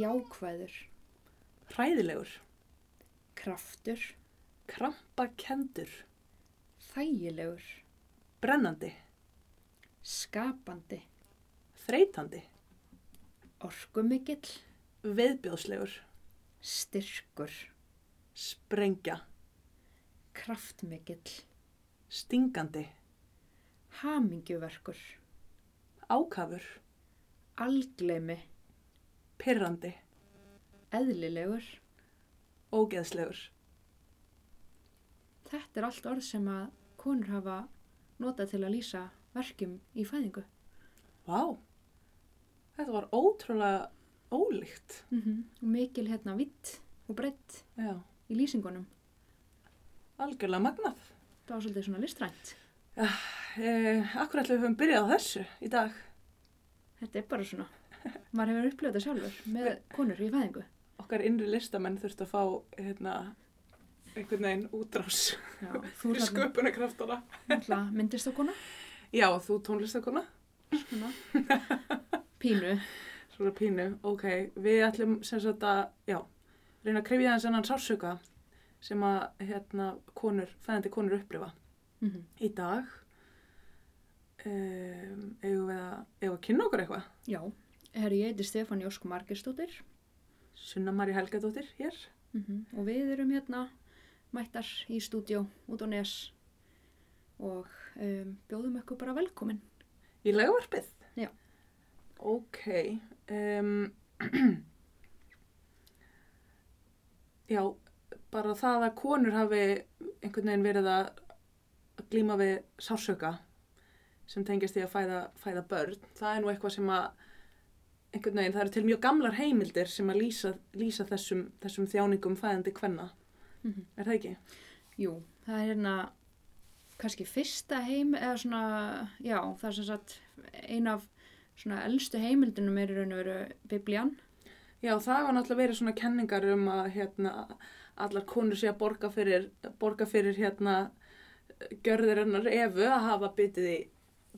jákvæður, hræðilegur, kraftur, krampakendur, þægilegur, brennandi, skapandi, þreytandi, orkumikill, viðbjóðslegur, styrkur, sprengja, kraftmikill, stingandi, hamingjuverkur, ákafur, algleimi, pirrandi, eðlilegur. ógeðslegur. Þetta er allt orð sem að konur hafa notað til að lýsa verkjum í fæðingu. Vá, þetta var ótrúlega ólíkt. Mm Og mikil hérna vitt og breytt í lýsingunum. algjörlega magnað. Það var svolítið svona listrænt. Eh, akkur ætlum við höfum byrjað á þessu í dag. Þetta er bara svona. Maður hefur upplifað þetta sjálfur með konur í fæðingu. Okkar innri listamenn þurftu að fá hérna, einhvern veginn útrás fyrir sköpunarkraftana. náttúrulega myndist á kona. Já, þú tónlistakona. Pínu. Svona pínu, ok. Við ætlum sem sagt að, já, reyna að krifja þess ennan sársöka sem að hérna konur, fæðandi konur upplifa Mm í dag. Um, eigum við að, eigum við að kynna okkur eitthvað? Já. Herri, ég heiti Stefán Jósk Margersdóttir Sunna Marí Helgadóttir hér. mm og við erum hérna mættar í stúdjó út á nes og um, bjóðum ykkur bara velkomin. Í legavarpið? Já. Ok. Um, já, bara það að konur hafi einhvern veginn verið að glíma við sársöka sem tengist því að fæða, fæða börn. Það er nú eitthvað sem að einhvern veginn, það eru til mjög gamlar heimildir sem að lýsa, lýsa þessum, þessum þjáningum fæðandi kvenna. Mm Er það ekki? Jú, það er hérna kannski fyrsta heim eða svona, já, það er sem sagt ein af svona elstu heimildinum er í raun og veru biblían. Já, það var náttúrulega verið svona kenningar um að hérna, allar konur sé að borga fyrir, borga fyrir hérna, görðir hennar efu að hafa byttið í,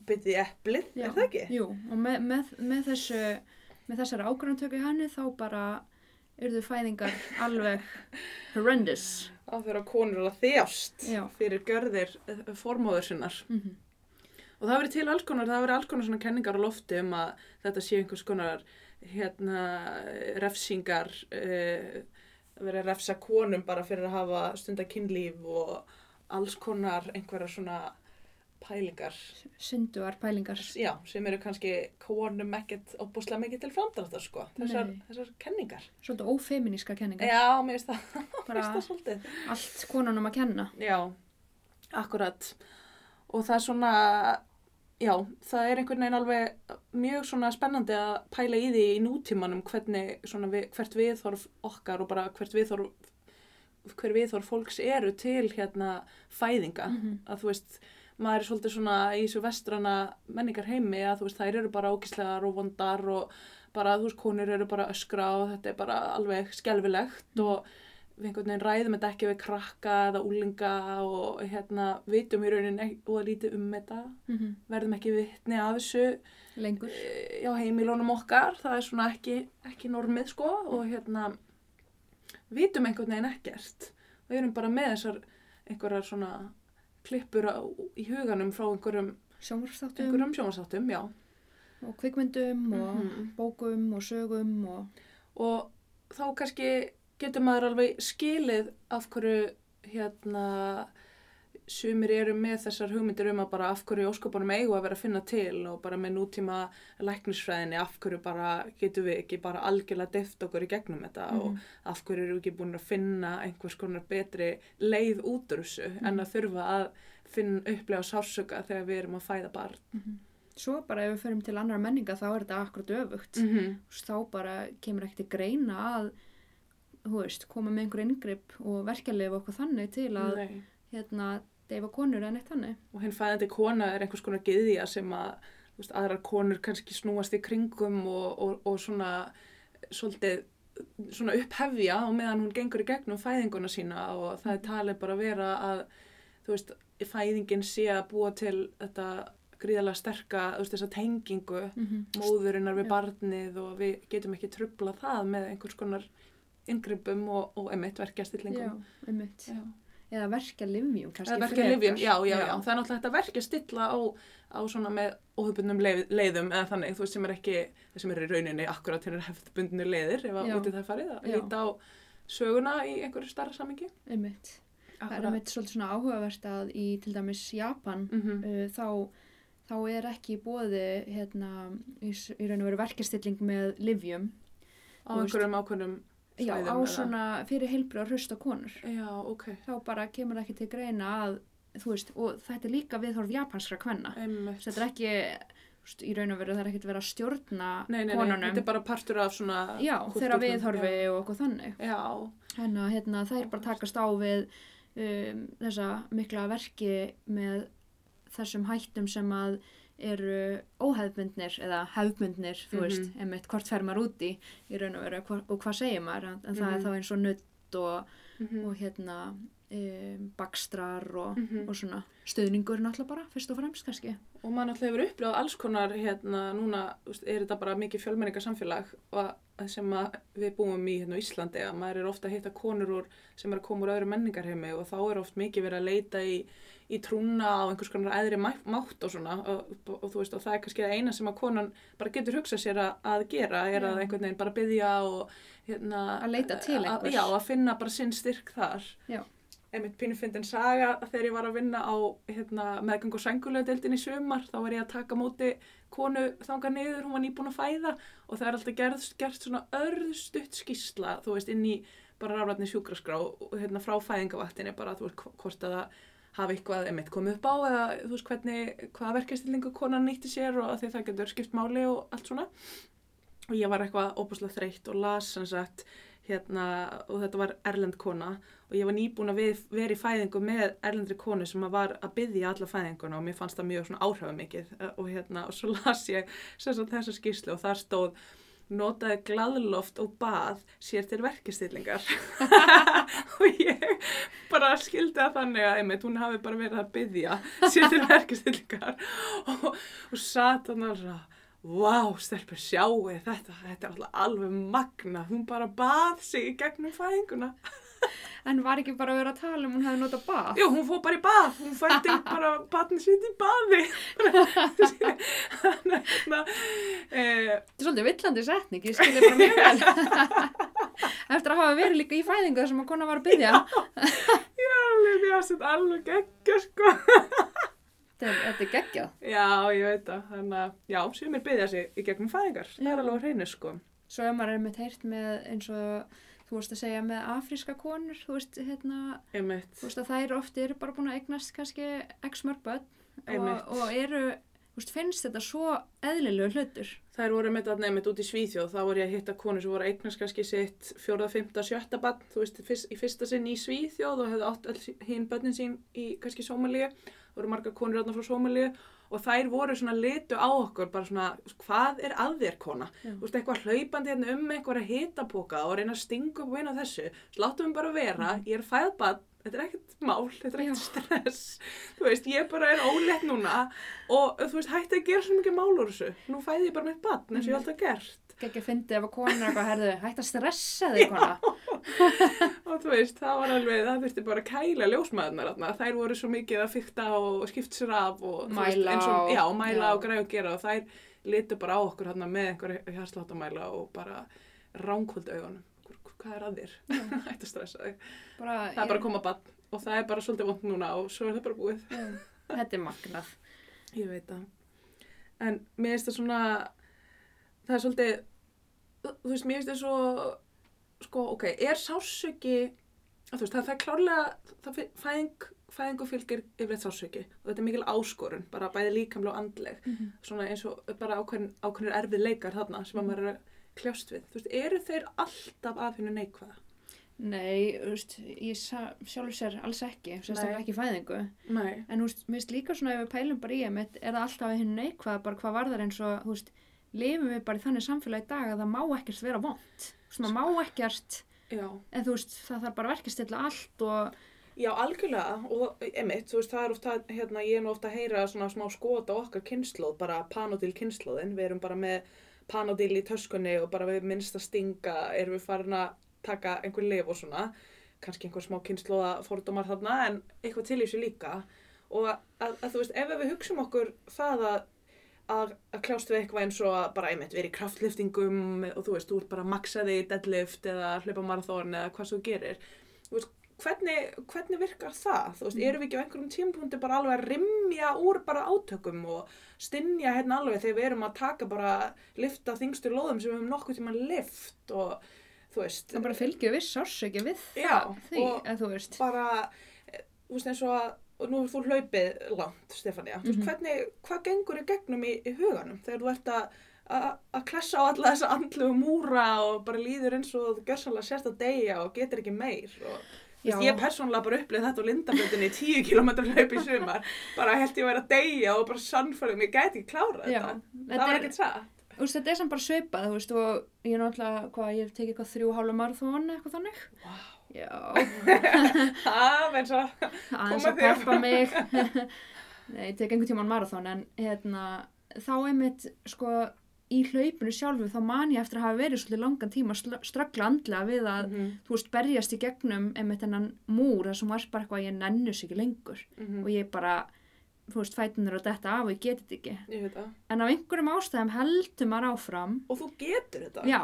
byttið í eplið, er það ekki? Jú, og með, með, með þessu með þessari ákvörðantöku í henni þá bara urðu fæðingar alveg horrendous. Á þeirra konur að þjást Já. fyrir görðir formóður sinnar. Mm Og það verið til alls konar, það verið alls konar svona kenningar á lofti um að þetta sé einhvers konar hérna, refsingar, uh, verið að refsa konum bara fyrir að hafa stunda kynlíf og alls konar einhverja svona pælingar. Synduar pælingar. Já, sem eru kannski konum ekkert óbúslega mikið til framdráttar sko, þessar, þessar kenningar. Svolítið ófeminíska kenningar. Já, mér finnst það, allt konunum að kenna. Já, akkurat. Og það er svona, já, það er einhvern veginn alveg mjög svona spennandi að pæla í því í nútímanum hvernig, svona við, hvert viðþorf okkar og bara hvert viðþorf, hver viðþorf fólks eru til hérna fæðinga. Mhm. Að þú veist, maður er svolítið svona í þessu vestrana menningar heimi að þú veist, þær eru bara ógislegar og vondar og bara, þú veist, konur eru bara að öskra og þetta er bara alveg skelfilegt og við einhvern veginn ræðum þetta ekki við krakka eða úlinga og hérna vitum í rauninni og lítið um þetta. Mm verðum ekki vitni af þessu Lengur. eh, já heimilónum okkar. Það er svona ekki, ekki normið sko og hérna vitum einhvern veginn ekkert. Og erum bara með þessar einhverjar svona klippur á, í huganum frá einhverjum, Sjónvarpstáttum einhverjum sjónvarsáttum, og kvikmyndum og Mhm. bókum og sögum og og þá kannski getur maður alveg skilið af hverju hérna sumir eru með þessar hugmyndir um að bara af hverju óskopunum eigu að vera að finna til og bara með nútíma læknisfræðinni af hverju bara getum við ekki bara algjörlega deft okkur í gegnum þetta og Mhm. af hverju eru við ekki búin að finna einhvers konar betri leið út úr þessu en að þurfa að finna upplega sársöka þegar við erum að fæða barn. svo bara ef við förum til annar menninga þá er þetta akkurat öfugt. Mm -hmm. Þá bara kemur ekki til greina að veist, koma með einhver inngrip og verkjalið og okkur þannig til að Nei. hérna, deyfa konur en eitt þannig. og hinn fæðandi kona er einhvers konar gyðja sem að veist, aðrar konur kannski snúast í kringum og, og, og svona svolítið svona upphefja og meðan hún gengur í gegnum fæðinguna sína og það er talið bara að vera að veist, fæðingin sé að búa til þetta gríðalega sterka, veist, þessa tengingu Mhm. móðurinnar við Já. barnið og við getum ekki trubla það með einhvers konar yngrippum og, og emitt Já, einmitt. Já. Eða verka livjum kannski Eða verkja livjum, já, já, já, það er náttúrulega að verkja stilla á, á svona með óhefbundnum leið, leiðum eða þannig, þú veist, sem er ekki, það sem er í rauninni akkurat hérna hefðbundnu leiðir ef að Já. úti það farið, að Já. líta á söguna í einhverju starra samingi. Einmitt. Það er einmitt svolítið svona áhugavert að í til dæmis Japan Mm -hmm. uh, þá, þá er ekki bóði hérna, í, í raun og veru verkastilling með livjum Á einhverjum ákveðnum já, á svona fyrir heilbrið hrusta konur. Já, ok, þá bara kemur ekki til greina að þú veist, og þetta er líka viðhorf japanskra kvenna. Einmitt. þetta er ekki þú veist, í raun og veru það er ekkert verið að stjórna Nei, nei, nei, konunum. þetta er bara partur af svona... já, þeirra viðhorfi og okkur þannig. Já, já, Þannig að hérna, það er bara takast á við um, þessa mikla verki með þessum hættum sem að eru óhefbundnir eða hefbundnir, þú Mhm. veist, einmitt hvort fer maður út í raun og veru og hvað segir maður, en, en það er Mhm. þá eins og nutt og, mhm, og hérna um, bakstrar og, mhm. og svona stuðningur náttúrulega bara, fyrst og fremst kannski. Og maður náttúrulega hefur upplifað alls konar hérna núna, er þetta bara mikið fjölmenningar samfélag og að sem við búum í hérna Íslandi að maður er ofta að hitta konur úr sem er að koma úr öðru menningarheimi og þá er oft mikið verið að leita í, í trúna á einhvers konar æðri mæ- mátt og svona og, og, og þú veist og það er kannski það eina sem að konan bara getur hugsað sér að, að gera er að einhvern veginn bara byggja og hérna Að leita til einhvers. Já, að finna bara sinn styrk þar. Já. Einmitt pínufindin saga þegar ég var að vinna á hérna, meðgang og sængulegadeildin í sumar þá var ég að taka móti konu þanga niður, hún var nýbúin að fæða og það er alltaf gerð, gert svona örðstutt skýsla, þú veist, inn í bara rafrætni sjúkraskrá og hérna frá fæðingavaktinni bara, þú veist, hv- hvort að það hafi eitthvað einmitt komið upp á eða þú veist hvernig, hvaða verkefstillingu konan nýtti sér og að því það getur skipt máli og allt svona. Og ég var eitthvað óbúslega þreytt og las sem sagt hérna og þetta var erlend kona. Og ég var nýbúin að vera í fæðingu með erlendri konu sem að var að byggja alla fæðinguna og mér fannst það mjög svona áhrifamikið. Og hérna og svo las ég þessa skýrslu og þar stóð notaði gladloft og bað sér til verkistillingar og ég bara skildi að þannig að einmitt, hún hafi bara verið að byggja sér til verkistillingar og, og satt hann og Vá, stelpur, sjáu þetta, þetta er alltaf alveg magna, hún bara bað sig í gegnum fæðinguna. En var ekki bara að vera að tala um hún hefði notað bað? Jú, hún fór bara í bað, hún fætti bara batni sitt í baði. Eh, Þetta er svolítið villandi setning, ég skilði bara mjög vel. Eftir að hafa verið líka í fæðingu þar sem að kona var að byggja. ég er alveg, har sett alveg geggja, sko. Þetta er, þetta er geggjað. Já, ég veit það, þannig að, já, sumir byggja sig í gegnum fæðingar, það er alveg hreinu, sko. Svo ef maður er með heyrt með eins og þú veist að segja með afríska konur, þú veist, hérna, Einmitt, þú veist að þær oft eru bara búin að eignast kannski x mörg börn. Og, og eru, þú veist, finnst þetta svo eðlilegu hlutur. Þær voru með þarna einmitt út í Svíþjóð, þá voru ég að hitta konur sem voru kannski sitt fjóra, fymta, sjötta bann, þú veist, fyrst, í fyrsta sinn í Svíþjóð og hefðu átt hinn bönnin sín í kannski Sómalíu, voru margar konur þarna frá Sómalíu og þær voru svona litu á okkur, bara svona, hvað er að þér kona? Þú veist, eitthvað hlaupandi hérna um einhverja hitapoka og reyna að stinga upp og eina þessu, láttum við bara vera, ég er fæðbann, þetta er ekkert mál, þetta er ekkert stress, þú veist, ég bara er ólétt núna og þú veist, hætti að gera svo mikið mál úr þessu, nú fæði ég bara mitt bann eins og ég hef alltaf gert Ekki að fyndi ef að konan er eitthvað, herðu, hægt að stressa þig kona. og þú veist, það var alveg, það þurfti bara að kæla ljósmaðurnar þær voru svo mikið að fykta og skipt sér af og Mæla eins og, og- já, mæla já. og græða og gera og þær litu bara á okkur hérna með einhverja hjarsláttamæla og bara ránkvöldu augunum, Hva- hvað er að þér? Ætti að stressa þig. Bara, Það er bara að koma bann og það er bara svolítið vond núna og svo er það bara búið. Já, Þetta er magnað. Ég veit það. En mér finnst það svona, það er svolítið, þú veist, mér finnst það svo, sko, ok, er sásöki, þú veist, það, er klárlega, það fæðing, fæðingu fylgir yfirleitt sásöki og þetta er mikil áskorun, bara bæði líkamlega og andleg, svona eins og bara ákveðin, ákveðinir erfið leikar þarna sem að maður er að kljást við. Þú veist, eru þeir alltaf af hennu neikvæða? Nei, þú veist, ég sjálfur sér alls ekki, sérstaklega ekki fæðingu. Nei. En þú veist, mér finnst líka svona ef við pælum bara í einmitt, er það alltaf að hinn neikvað, bara hvað var það eins og, þú veist, lifum við bara í þannig samfélagi í dag að það má ekkert vera vond. Maður má ekkert, Já. en þú veist, það þarf bara að verkastilla allt og, Já, algjörlega og emitt, þú veist, það er ofta, hérna, ég er nú ofta að heyra svona smá skot á okkar kynnslóð, bara panodil kynnslóðin, við erum bara með panodil í töskunni og bara við minnst að stinga erum við farin að taka einhver lif og svona, kannski einhver smá kynnslóða fordómar þarna en eitthvað til þessu líka og að, að, að þú veist, ef við hugsum okkur það að að, að kljást við eitthvað eins og að bara einmitt verið í kraftliftingum og þú veist, þú ert bara maksaði í deadlift eða hlaupa marathón eða hvað svo gerir þú veist, hvernig, hvernig virkar það? Þú veist, Mm. erum við ekki á einhverjum tímapunkti bara alveg að rimja úr bara átökum og stinja hérna alveg þegar við erum að taka bara lifta þingstu lóðum sem við höfum nokkuð tíma lift og þú veist, Það bara fylgjum við sársöki við Já, það, því, og- eða þú veist. bara, eh, þú veist, eins og að og nú er þú hlaupið langt, Stefania mm Mhm. hvernig, hvað gengur í gegnum í, í huganum þegar þú ert að klessa á alla þessa andlegu múra og bara líður eins og þú gjörsanlega sérst að deyja og getur ekki meir og Já. ég persónulega bara upplið þetta á Lindaböndinni í 10 km hlaup í sumar bara held ég að vera að deyja og bara sannfærum ég gæti ekki klára Já, þetta þetta það var er- ekkert satt Þú veist, þetta er samt bara svipað, þú veist, og ég er náttúrulega, hvað, ég hef tekið eitthvað þrjú hálfa marathón eitthvað þannig. Vá. Já, það eins og aðeins að peppa mig. Nei, ég tek einhvern tímann marathón, en hérna, þá einmitt, sko, í hlaupinu sjálfu, þá man ég eftir að hafa verið svolítið langan tíma að ströggla andlega við að, Mhm, þú veist, berjast í gegnum einmitt hennan múr, þar sem var bara eitthvað að ég nennus ekki lengur. mhm, Og ég bara, þú veist, fætunir og detta af og ég geti þetta ekki. ég veit það. En af einhverjum ástæðum heldur maður áfram, og þú getur þetta. Já,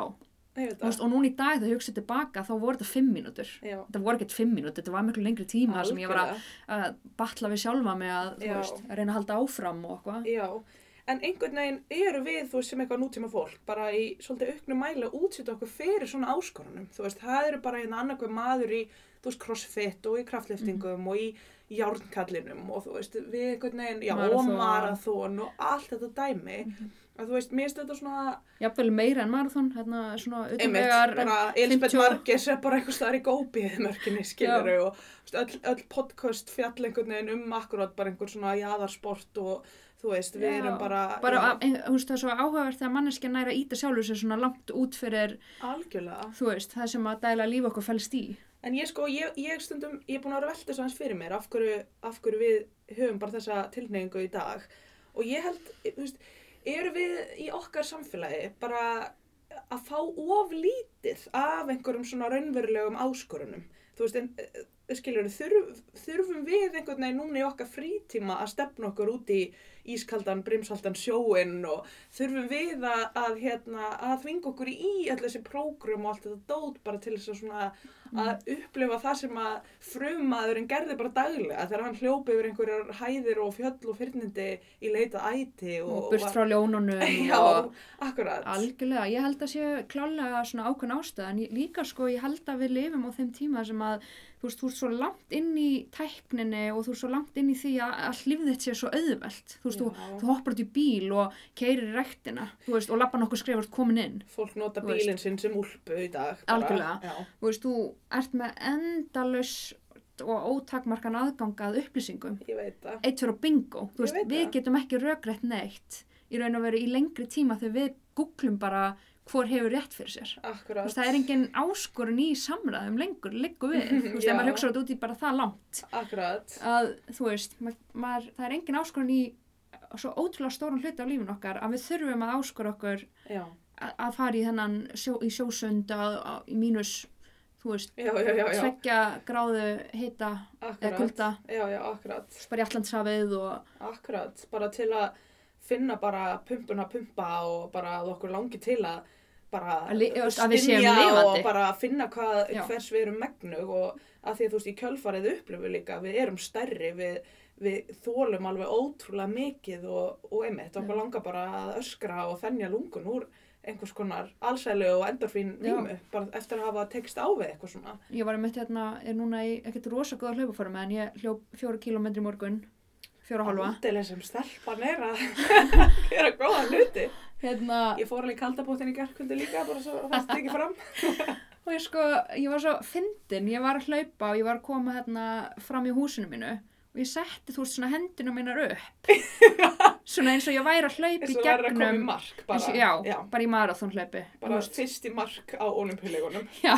veist, og núna í dag þegar ég hugsa tilbaka þá voru þetta fimm mínútur. Já. Þetta voru ekkert fimm mínútur, þetta var miklu lengri tíma sem ég var að, að batla við sjálfa mig að, veist, að reyna að halda áfram og eitthvað. En einhvern veginn eru við, þú sem eitthvað nútíma fólk, bara í svolítið auknum mæli að útsýta okkur fyrir svona áskorunum. Þú veist, það eru bara hérna annarkveð maður í, þú veist, crossfit og í kraftliftingum og í járnkallinum og þú veist, við einhvern veginn, já, og Maraþon. marathon og allt þetta dæmi. Að þú veist, mér þetta svona, Jafnvel meira en marathon, hérna svona utanvegar. bara Elisabeth 50 Marges er bara eitthvað staðar í gópið mörkinni, skilur og þú veist, öll, öll podcast fjall einhvern veginn um akkurat bara einhver svona jaðarsport og þú veist, við Já, erum bara, Bara, þú veist, það er svo áhugavert þegar manneskja næra íta sjálfur sér svona langt út fyrir, algjörlega. þú veist, það sem að dæla líf okkur fælst í. En ég sko, ég, ég stundum, ég er búin að vera velta svo hans fyrir mér af hverju, af hverju eru við í okkar samfélagi bara að fá of lítið af einhverjum svona raunverulegum áskorunum. Þú veist, en skilur, þurf, þurfum við einhvern veginn núna í okkar frítíma að stefna okkur út í ískaldan, brimsaldan sjóin og þurfum við að, að, hérna, að þvinga okkur í allir þessi prógrum og allt þetta dót bara til þess að svona að upplifa það sem að frumaðurinn gerði bara daglega þegar hann hljópi yfir einhverjar hæðir og fjöll og fyrnindi í leita æti og, Og burt frá ljónunum Já, og akkurat. algjörlega. Ég held að sé klálega svona ákveðn ástæð en ég- líka sko ég held að við lifum á þeim tíma sem að þú veist, þú ert svo langt inn í tækninni og þú ert svo langt inn í því að, að hlifðið þitt sé svo auðvelt. Þú veist, þú, þú hoppar út í bíl og keirir í rektina, þú veist, og lappa nokkuð skrifast komin inn. Fólk nota bílinn sinn sem úlpu í dag. Algjörlega. Já, Þú veist, þú ert með endalus og ótakmarkan aðganga að upplýsingum. Eitt fyrir bingo. Veist, við getum ekki rökrætt neitt í raun og veru í lengri tíma þegar við googlum bara hvor hefur rétt fyrir sér. Veist, það er engin áskorun í samræðum lengur, liggur við. Þú veist, ef maður hugsa þetta út í bara það langt. Akkurat. Að, þú veist, ma maður, það er engin áskorun í svo ótrúlega stóran hluti á lífin okkar að við þurfum að áskora okkur að, fara í þennan sjó, í sjósund að, í mínus, þú veist, tveggja gráðu hita eða kulda, Já, já, akkurat. bara í allandshafið og, Akkurat. Bara til að finna bara pumpuna pumpa og bara að okkur langi til að bara lifandi. og bara finna hvað, hvers við erum megnug og að því að þú veist í kjölfarið upplifum líka við erum stærri, við, við þólum alveg ótrúlega mikið og, og einmitt, okkur langar bara að öskra og þennja lungun úr einhvers konar allsælu og endorfín Já. nýmu, bara eftir að hafa tekst á við eitthvað svona. ég var einmitt hérna, er núna í ekkert rosa góða hlaupaformi en ég hljóp fjóru kílómetri morgun, fjóra hálfa. Aldeileg sem stelpan er að gera góða hluti. Hérna, Ég fór alveg í kaldabóttin í gerkvöldu líka, bara svo það stekki fram. og ég sko, ég var svo fyndin, ég var að hlaupa og ég var að koma hérna fram í húsinu mínu og ég setti þú veist svona hendina mínar upp. svona eins og ég væri að hlaupa í gegnum, mark bara. og, já, bara í marathon hlaupi. bara fyrst í mark á olimpíuleikunum. Já,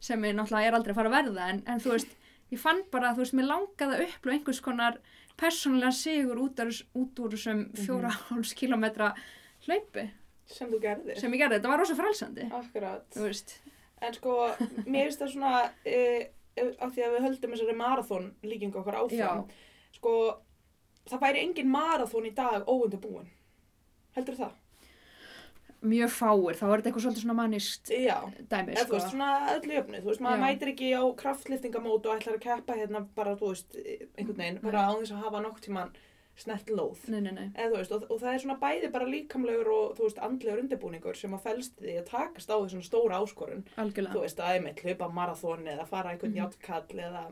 sem ég náttúrulega er aldrei að fara að verða en, en þú veist, ég fann bara, þú veist, mér langaði að upplöfa einhvers konar persónulega sigur út, af, út úr þessum fjóra háls kilometra hlaupi sem þú gerðir. sem ég gerði, þetta var rosa frælsandi Akkurat. En sko, mér finnst það svona, uh, af því að við höldum þessari marathón líkingu okkar áfram, sko, það væri engin marathón í dag óundabúin. Heldur það? mjög fáir, þá er þetta eitthvað svolítið svona mannist Já. dæmi, Eða, þú sko veist, svona öllu jöfnu, þú veist, maður Já. mætir ekki á kraftliftingamót og ætlar að keppa hérna bara, þú veist, einhvern veginn, bara á þess að hafa nokk tíman snert lóð. nei, nei, nei, þú veist, og, og það er svona bæði bara líkamlegur og, veist, andlegur undirbúningur sem að felst í því að takast á svona stóra áskorun. algjörlega. Þú veist, að einmitt hlaupa marathón eða fara einhvern mm eða,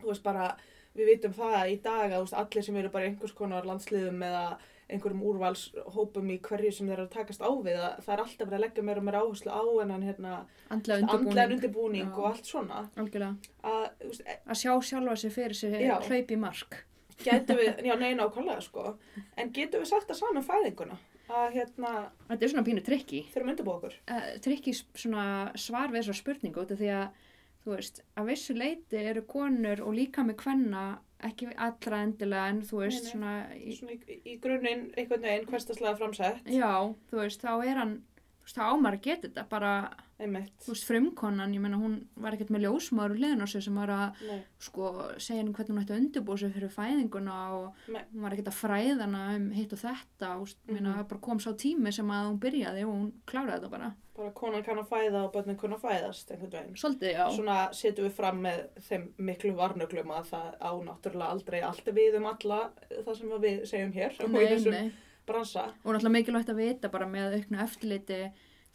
þú veist, bara, við vitum það í dag að, allir sem eru bara einhvers konar landsliðum eða einhverjum úrvalshópum í hverju sem þeir eru að takast á við að það er alltaf verið að leggja meira og meira áherslu á en hérna andlega undirbúning, og allt svona. Algjörlega. Að, veist, e- að sjá sjálfa sig fyrir Já. hlaup í mark getum við, já neina ákvæmlega sko. En getum við sagt það saman fæðinguna? Að hérna þetta er svona pínu trikki þurfum undirbúa okkur. Uh, trikki svona svar við þessar spurningu út af því að þú veist, að vissu leiti eru konur og líka með kvenna ekki allra endilega en þú veist Nei, nei. svona í, í, í grunninn einhvern veginn hverstaslega framsett. Já, þú veist, þá er hann þú veist, þá ámar geta þetta bara einmitt þú veist, frumkonan, ég meina hún var ekkert með ljósmaður og liðin á sig sem var að sko, segja henni hvernig hún ætti að undirbúa sig fyrir fæðinguna og Nei. hún var ekkert að fræða hana um hitt og þetta og mm. -hmm. bara kom sá tími sem að hún byrjaði og hún kláraði þetta bara bara konan kann að fæða og börnin kunna fæðast einhvern veginn svolítið, já, svona setjum við fram með þeim miklu varnöglum að það á náttúrulega aldrei alltaf við um alla það sem að við segjum hér nei, nei bransa og náttúrulega mikilvægt að vita bara með auknu eftirliti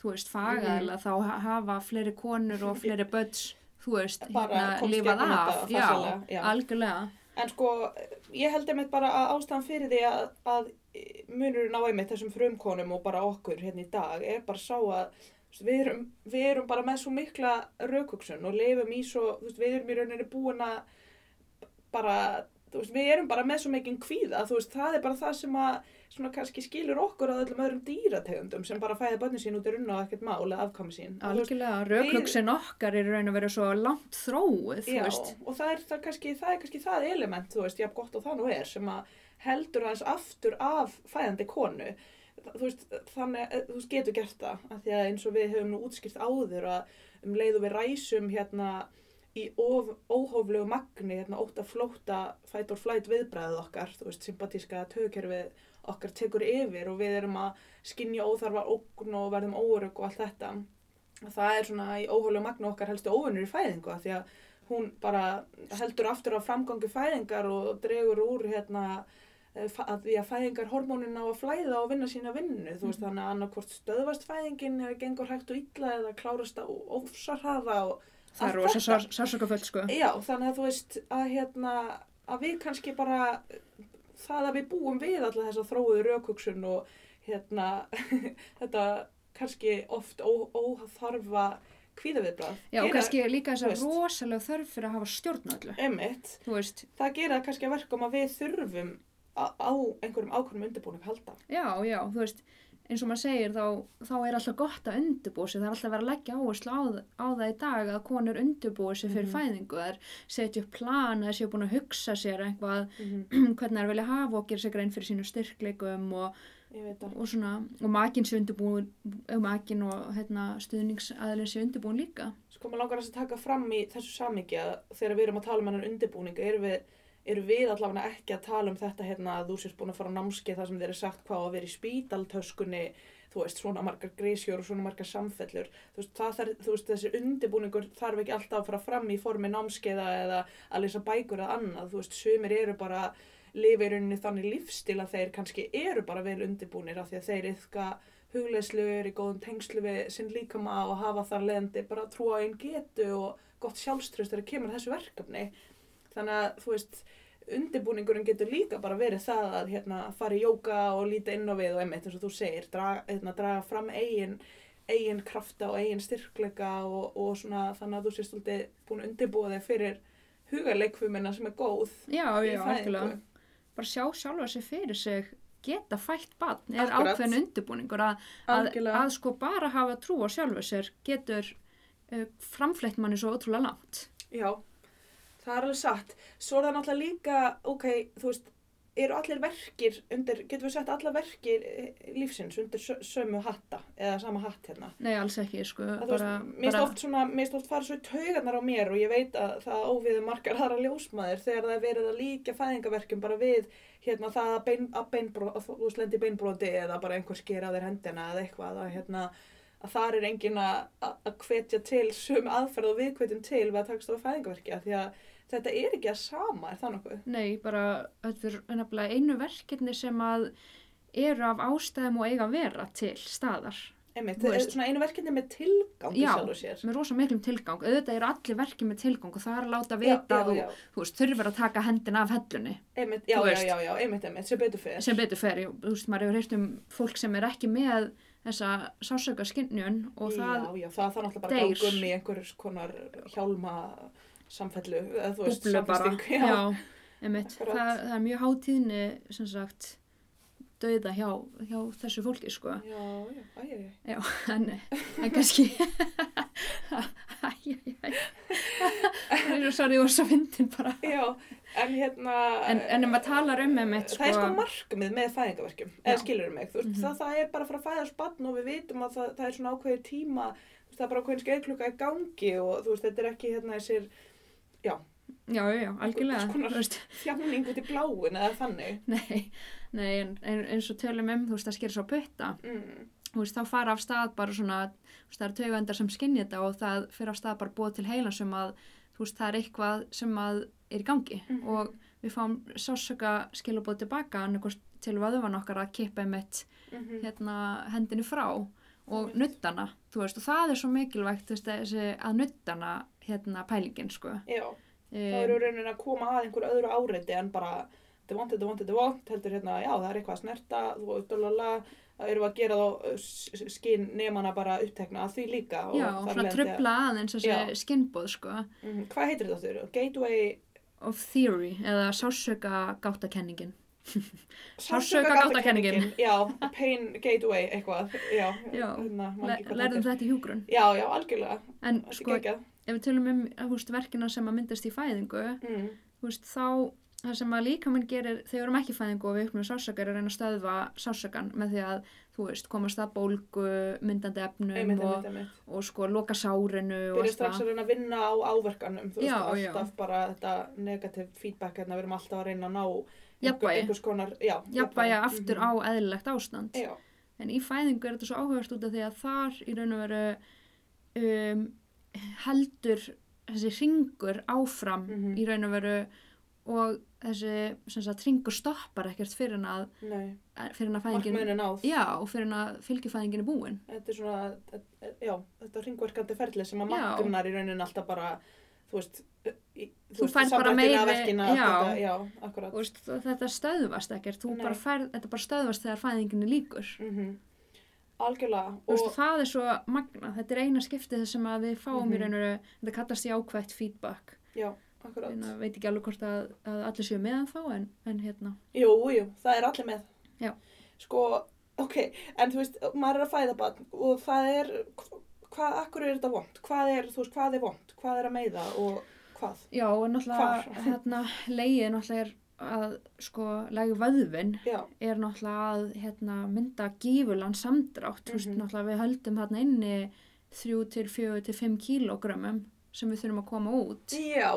þú veist, fagaðilega þá ha- hafa fleiri konur og fleiri börns þú veist, Bara hérna, lifað af þetta já, farsællega, já. algjörlega. En sko, ég held einmitt bara að ástæðan fyrir því að, að munurinn á einmitt þessum frumkonum og bara okkur hérna í dag er bara sá að við erum, við erum bara með svo mikla raukugsun og lifum í svo, þú veist, við erum í rauninni búin að bara, þú veist, við erum bara með svo mikinn kvíða, þú veist, það er bara það sem að svona kannski skilur okkur að öllum öðrum dýrategundum sem bara fæða bönni sín út í runna og ekkert mál eða afkvæmi sín. Og algjörlega, raukhugsin okkar er raun að vera svo langt þróið þú Já, veist, og það er, það, kannski, það er kannski það element, þú veist, jafn gott og það nú er, sem að heldur aðeins aftur af fæðandi konu. Þú veist, þannig, eh, þú veist, getur gert það, af því að eins og við höfum nú útskýrt áður að um leið og við ræsum hérna í of, óhóflegu magni, hérna óta flóta fight or flight viðbræðið okkar, þú veist, sympatíska tögkerfið okkar tekur yfir og við erum að skinja óþarfa ógn og verðum óörug og allt þetta. Það er svona í óhóflegu magni okkar helstu óvinnur í fæðingu, því að hún bara heldur aftur á framgangi fæðingar og dregur úr hérna eh, að því að fæðingar hormónin á að flæða og vinna sína vinnu þú veist Mhm. þannig að annarkvort stöðvast fæðingin eða gengur hægt og illa eða klárast á ofsarhaða og það er rosa þetta. sásökaföld sko já þannig að þú veist að hérna að við kannski bara það að við búum við alla þessa þróuðu raukugsun og hérna þetta kannski oft óþarfa kvíðaviðbrað já, og kannski líka þess að rosalega þörf fyrir að hafa stjórn öllu. Veist, það gera kannski að verkum að við þurfum á, einhverjum ákveðnum undirbúning að halda. já, já, þú veist eins og maður segir þá, þá er alltaf gott að undirbúa sig, það er alltaf verið að leggja áherslu á, á það í dag að konur undirbúa sig fyrir Mhm. fæðingu, það er setja upp plan það séu búin að hugsa sér eitthvað Mm hvernig það er vilja hafa og gera sér grein fyrir sínu styrkleikum og, og svona, og makin sé undirbúin og makin og hérna, stuðningsaðlinn sé undirbúin líka. Sko, maður langar þess að taka fram í þessu samíki að þegar við erum að tala um hennar undirbúning, erum við, erum við allavega ekki að tala um þetta hérna að þú sést búin að fara á námskeið þar sem þeir eru sagt hvað að vera í spítaltöskunni, þú veist, svona margar grísjur og svona margar samfellur. Þú veist, þarf, þú veist, þessi undirbúningur þarf ekki alltaf að fara fram í formi námskeiða eða að lesa bækur eða annað. Þú veist, sumir eru bara lifa í rauninni þannig lífstil að þeir kannski eru bara vel undirbúnir af því að þeir yfka hugleyslu, eru í góðum tengslu við sinn líkama og hafa þar leðandi bara trú á einn getu og gott sjálfströst þegar kemur þessu verkefni. Þannig að, þú veist, undirbúningurinn getur líka bara verið það að hérna, fara í jóka og líta inn á við og einmitt eins og þú segir, draga, hérna, draga fram eigin, eigin krafta og eigin styrkleika og, og svona þannig að þú sést alltaf búin að undirbúa þig fyrir hugaleikfumina sem er góð já, já, algjörlega. Bara sjá sjálfa sig fyrir sig geta fætt barn er Akkurat. ákveðin undirbúningur að, að, að sko bara hafa trú á sjálfu sér getur uh, framfleitt manni svo ótrúlega langt. Já, það er alveg satt. Svo er það náttúrulega líka, ok, þú veist, eru allir verkir undir, getum við sett alla verkir eh, lífsins undir sö- sömu hatta eða sama hatt hérna? Nei, alls ekki, sko. Mér finnst oft svona, mér finnst oft fara svo í taugarnar á mér og ég veit að það óviðu margar aðra ljósmaður þegar það er verið að líka fæðingaverkjum bara við hérna það að, bein, að, beinbró, að þú veist lendi beinbróti eða bara einhver sker á þér hendina eða eitthvað að hérna að þar er engin að, hvetja til sum aðferð og við hvetjum til við að takast á fæðingaverkja því að þetta er ekki að sama, er það nokkuð? nei, bara, þetta er einu verkefni sem að eru af ástæðum og eiga að vera til staðar. Einmitt, þetta er svona einu verkefni með tilgang Já. og. Með rosa miklum tilgang. Auðvitað eru allir verkið með tilgang og það er að láta vita já, já. þú veist, þurfir að taka hendina af hellunni. Einmitt, já, já, já, já, einmitt, einmitt, sem betur fyrir. sem betur fer, þú veist, maður hefur heyrt um fólk sem er ekki með þessa sásöka skinnjun og það já, já, það þarf náttúrulega bara að deyr. ganga um í einhverjus konar hjálma samfellu, eða þú veist, bara, samfesting. já, einmitt, það, það er mjög hátíðni, sem sagt, dauða hjá, hjá þessu fólki, sko, já, já, æj. já, en, en kannski, æj, æj, æj, sorry, þú var svo fyndin bara, Já, en hérna... en, en ef maður talar um einmitt, Það er sko sko, markmið með fæðingaverkjum, Já. eða skilur mig, þú veist, Mhm. það, það er bara að fara að fæða spann og við vitum að það, það er svona ákveðið tíma, það er bara ákveðin skeiðklukka í gangi og þú veist, þetta er ekki hérna þessir já, já, já, algjörlega, þjáning út í bláin eða þannig. nei, nei, en, en, eins og tölum um, þú veist, það sker svo putta, Mm. veist, þá fara af stað bara svona, veist, það eru taugvendar sem skinni þetta og það fyrir af stað bara búið til heilan sem að, þú veist, það er eitthvað sem að er í gangi Mhm. og við fáum sásöka skilabóð tilbaka til vöðvan okkar að kippa einmitt Mm hérna hendinu frá og nuttana, þú veist, og það er svo mikilvægt, veist, að nuttana hérna pælingin, sko. Já, þá Um, eru raunin að koma að einhverju öðru áreiti en bara þetta er vont, þetta er vont, þetta er vont, heldur hérna, já, það er eitthvað að snerta, þú veist, það eru að gera þá uh, skinn nefnana bara upptekna að því líka. og já, þar svona trubla aðeins þessi skinnbóð, sko, Mhm, Hvað heitir þetta þurru? Gateway of theory, eða sásöka gáttakenningin. Sársaukagáttakenningin. Já, pain gateway eitthvað, já. Já, hérna, lærðum þetta í hjúgrun. Já, já, algjörlega. En sko, ef við tölum um veist, verkina sem að myndast í fæðingu, Mm. veist, þá það sem að líkaminn gerir þegar við erum ekki í fæðingu og við uppnum sásökar er að reyna að stöðva sásökan með því að, þú veist, komast að bólgu, myndandi efnum Einmitt, og, einmitt, einmitt. og sko loka sárinu Byrja strax að reyna að vinna á áverkanum, þú veist, Já, alltaf já. bara þetta negativ feedback hérna, við erum alltaf að reyna að ná Jafnvægi. Jafnvægi aftur mhm. á eðlilegt ástand. Já, En í fæðingu er þetta svo áhugast út af því að þar í raun og veru um, heldur þessi ringur áfram Mhm. í raun og veru og þessi sagt, ringur stoppar ekkert fyrir en að, nei, fyrir en að fæðingin já, og fyrir en að fylgjufæðingin er búin Þetta er svona, já, þetta ringverkandi ferli sem að magnar í raunin alltaf bara, þú veist, Þú færð bara meiri- já. já, veist, þetta stöðvast ekkert bara færð, þetta bara stöðvast þegar fæðingin er líkur Mm Algjörlega, Þú veist, það er svo magna, þetta er eina skiptið sem við fáum Mhm. í raun og veru þetta kallast jákvætt feedback já. Hérna, veit ekki alveg hvort að, að allir séu meðan þá en, en hérna, Jú, jú, það er allir með. Já. Sko, ok, en þú veist, maður er að fæða barn og það er, hvað, akkur er þetta vond? Hvað er, veist, hvað er vond? Hvað er að meiða og hvað? já og náttúrulega hérna, leiðið náttúrulega er að sko, legi vöðvin er náttúrulega að hérna, mynda gífulan samdrátt, þú veist, Mhm. við höldum þarna inni 3 til 4 til 5 kílógrömmum sem við þurfum að koma út já,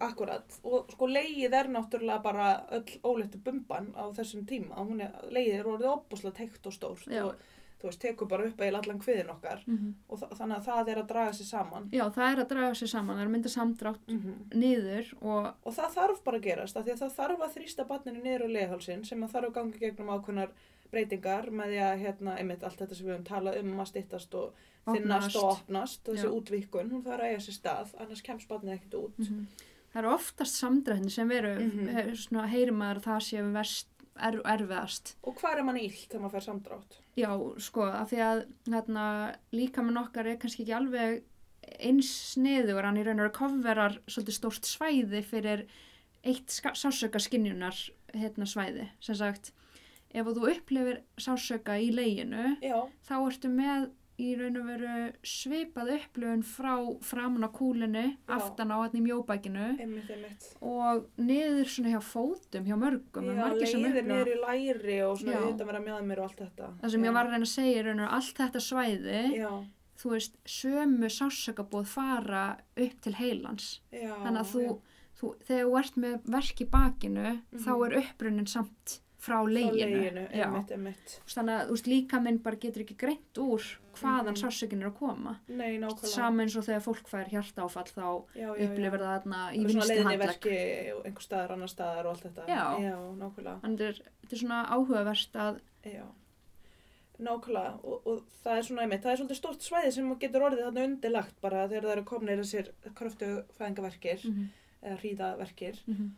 akkurat. Og sko, leið er náttúrulega bara öll óleittu bumban á þessum tíma. Hún er, orðið opbúslega teikt og stórt Já. og þú veist, tekur bara upp eða allan kviðin okkar mm og þa þannig að það er að draga sér saman. Já, það er að draga sér saman, það er að mynda samdrátt Mm niður og Og það þarf bara að gerast, af því að það þarf að þrýsta barninu niður á leghálsin sem að þarf að gangi gegnum ákveðnar breytingar með því að, hérna, einmitt allt þetta sem við höfum talað um að styttast og þinnast Opnast. og opnast, þessi Já. útvíkun, hún þarf að eiga sér stað, annars kemst barnið ekkert út. Mhm. það eru oftast samdrættin sem veru, Mhm. mm heyrir maður að það verst, er, erfiðast. Og hvað er mann ílt þegar maður fær samdrátt? Já, sko, af því að hérna, líka með okkar er kannski ekki alveg eins sniður, hann í raun og veru kofverar svolítið stórt svæði fyrir eitt sásöka skinjunar hérna svæði, sem sagt. Ef þú upplifir sásöka í leginu Já, þá ertu með í raun og veru svipað upplöfun frá framan á kúlinu, Já. aftan á hann í mjóbækinu einmitt, einmitt. og niður svona hjá fótum hjá mörgum. Já, leiðir niður í læri og svona auðvitað vera með mér og allt þetta. Það sem Já. ég var að reyna að segja er raun og veru allt þetta svæði, þú veist, sömu sásökabóð fara upp til heilans. Þannig að þú, þú, þegar þú ert með verk í bakinu, þá Mhm. er upprunnin samt frá leginu. Þannig að veist, líka minn bara getur ekki greint úr hvaðan Mhm. sásökin er að koma. Nei, nákvæmlega. Sama eins og þegar fólk fær hjartáfall þá já, já, upplifir já. það þarna í verki og einhver staðar, annar staðar og allt þetta. Já. Já, nákvæmlega. Þannig er, þetta er svona áhugavert að, Já, nákvæmlega og, og það er svona einmitt, það er svolítið stort svæði sem getur orðið þarna undirlagt bara þegar það eru komnir þessir kröftu fæðingaverkir mm eða hríðaverkir -hmm.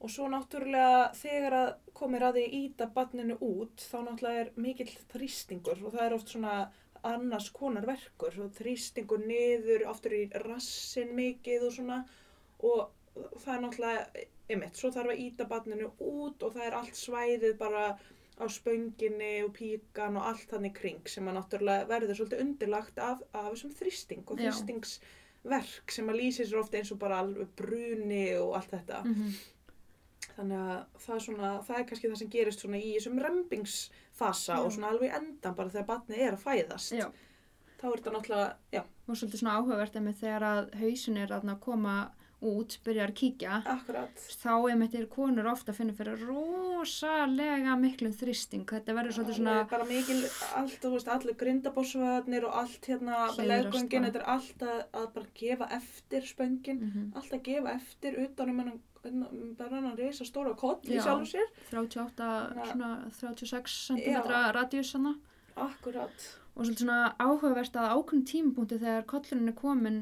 Og svo náttúrulega þegar að komir að því að íta barninu út þá náttúrulega er mikill þrýstingur og það er oft svona annars konar verkur og þrýstingur niður aftur í rassin mikið og svona og það er náttúrulega einmitt, svo þarf að íta barninu út og það er allt svæðið bara á spönginni og píkan og allt þannig kring sem að náttúrulega verður svolítið undirlagt af, af þessum þrýsting og þrýstingsverk sem að lýsir sér ofta eins og bara alveg bruni og allt þetta. Mhm. Þannig að það er, svona, það er kannski það sem gerist svona í þessum rembingsfasa Já. og svona alveg endan bara þegar barnið er að fæðast. Já, Þá er þetta náttúrulega, já, og svolítið svona áhugavert einmitt þegar að hausin er að koma út, byrjar að kíkja. akkurat. Þá einmitt er konur ofta að finna fyrir rosalega miklum þrýsting. Þetta verður svolítið svona, bara mikil, allt, þú veist, allir grindabósvarnir og allt hérna, leggöngin, þetta er allt að, að bara gefa eftir spöngin, mm allt að gefa eftir utan um hennan, um bara hennan reysa stóra koll í Já. sjálfum sér. 38, Ja. svona 36 cm radíus hana. Akkurat. Og svolítið svona áhugavert að ákveðin tímapunkti þegar kollurinn er komin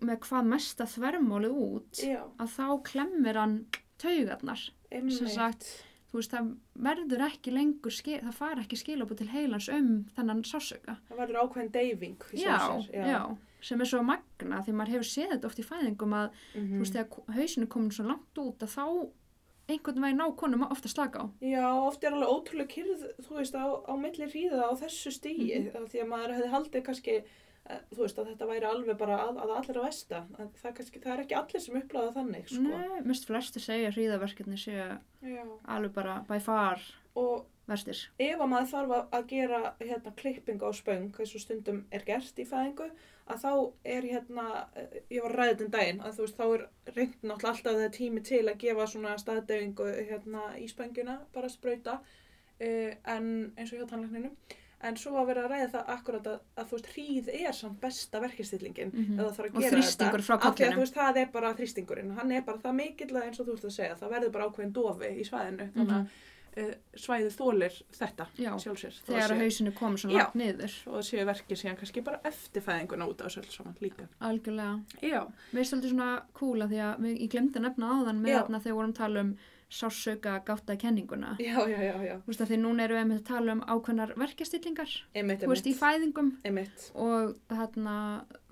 með hvað mesta þvermálið út, Já, að þá klemmir hann taugarnar. einmitt. sagt, Þú veist, það verður ekki lengur, skil, það fara ekki skilabú til heilans um þennan sásöka. Það verður ákveðin deyfing í Já, sjálfum sér. já, sem er svo magna því maður hefur séð þetta oft í fæðingum að Mhm. þú veist, þegar hausinu komin svo langt út að þá einhvern veginn á konum ofta slaka á. Já, oft er alveg ótrúlega kyrð, þú veist, á, á milli hríða á þessu stíi, Mhm. mm því að maður hefði haldið kannski, eh, þú veist, að þetta væri alveg bara að, að allir að vesta. Það, kannski, það er ekki allir sem uppláða þannig, sko. Nei, mest flesti segja hríðaverkefni séu Já. alveg bara by far Og verstir. ef að maður þarf að- gera hérna klippingu á spöng, eins og stundum er gert í fæðingu, að þá er hérna, eh, ég var ræðið um daginn, að þú veist, þá er reynd náttúrulega alltaf það tími til að gefa svona staðdefingu hérna í spönguna, bara sprauta, uh, en eins og hjá tannlækninu. En svo var verið að ræða það akkurat að, að þú veist, hríð er samt besta verkistillingin Mm ef það þarf að Og gera þrýstingur frá Af því að kollinum. þú veist, það er bara þrýstingurinn. Hann er bara það mikill að eins og þú ert að segja, það verður bara ákveðin dofi í svæðinu. Þannig að uh, svæðið þólir þetta. Já, sjálfsér. þegar að hausinu komið svona Já. langt niður. Og það séu verkið síðan kannski bara eftir fæðinguna út á þessu öll saman líka. Algjörlega. Já. Mér er svolítið svona kúla því að ég glemdi að nefna áðan með Já. þarna þegar vorum tala um sársauka gátta kenninguna. Já, já, já, já. Þú veist að því núna erum við einmitt að tala um ákveðnar verkjastillingar, Einmitt, þú veist, í einmitt. fæðingum Einmitt. og þarna,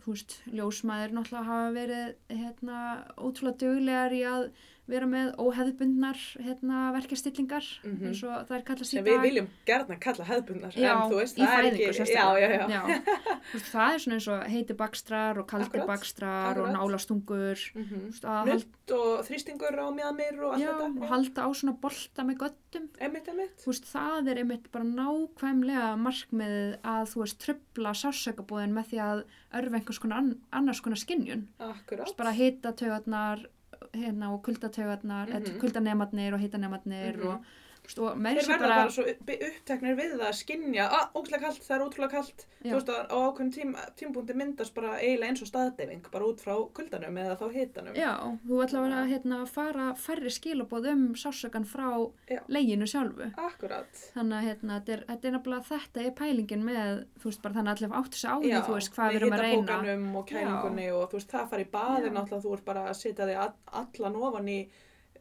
þú veist, ljósmaður náttúrulega hafa verið hérna ótrúlega duglegar í að vera með óheðbundnar hérna verkjastillingar Mhm. eins og það er Sem dag. við viljum gerna kalla hefðbundnar. Já, en þú veist, það er ekki... Já, já, veist, það er svona eins og heiti bakstrar og kaldir Akkurat, bakstrar og akkurat. nálastungur. Mm halda, Nutt og þrýstingur á mjöðmir og allt þetta. og halda á svona bolta með göttum. Einmitt, einmitt. Veist, það er einmitt bara nákvæmlega markmiðið að þú veist trubla sársökabúðin með því að örfa einhvers konar ann, annars konar skinnjun. Bara hita taugarnar hérna, og kuldataugarnar, mm Mhm. kuldanemarnir og hitanemarnir Mhm. og, veist, og með Þeir þessu verða bara, bara svo upp- uppteknir við það að skinja, að ógslag kallt, það er ótrúlega kallt. Þú veist að á ákveðin tím, tímpúndi myndast bara eiginlega eins og staðdeyfing, bara út frá kuldanum eða þá hitanum. já, þú ætla að hérna, fara færri skilabóð um sársökan frá Já. leginu sjálfu. Akkurat. Þannig að hérna, þetta er, nefnilega þetta er pælingin með, þú veist, bara þannig að allir áttu sig á því, þú veist, hvað við erum að reyna. og og þú veist, það fari í baði Já. náttúrulega, þú ert bara að setja þig all- allan ofan í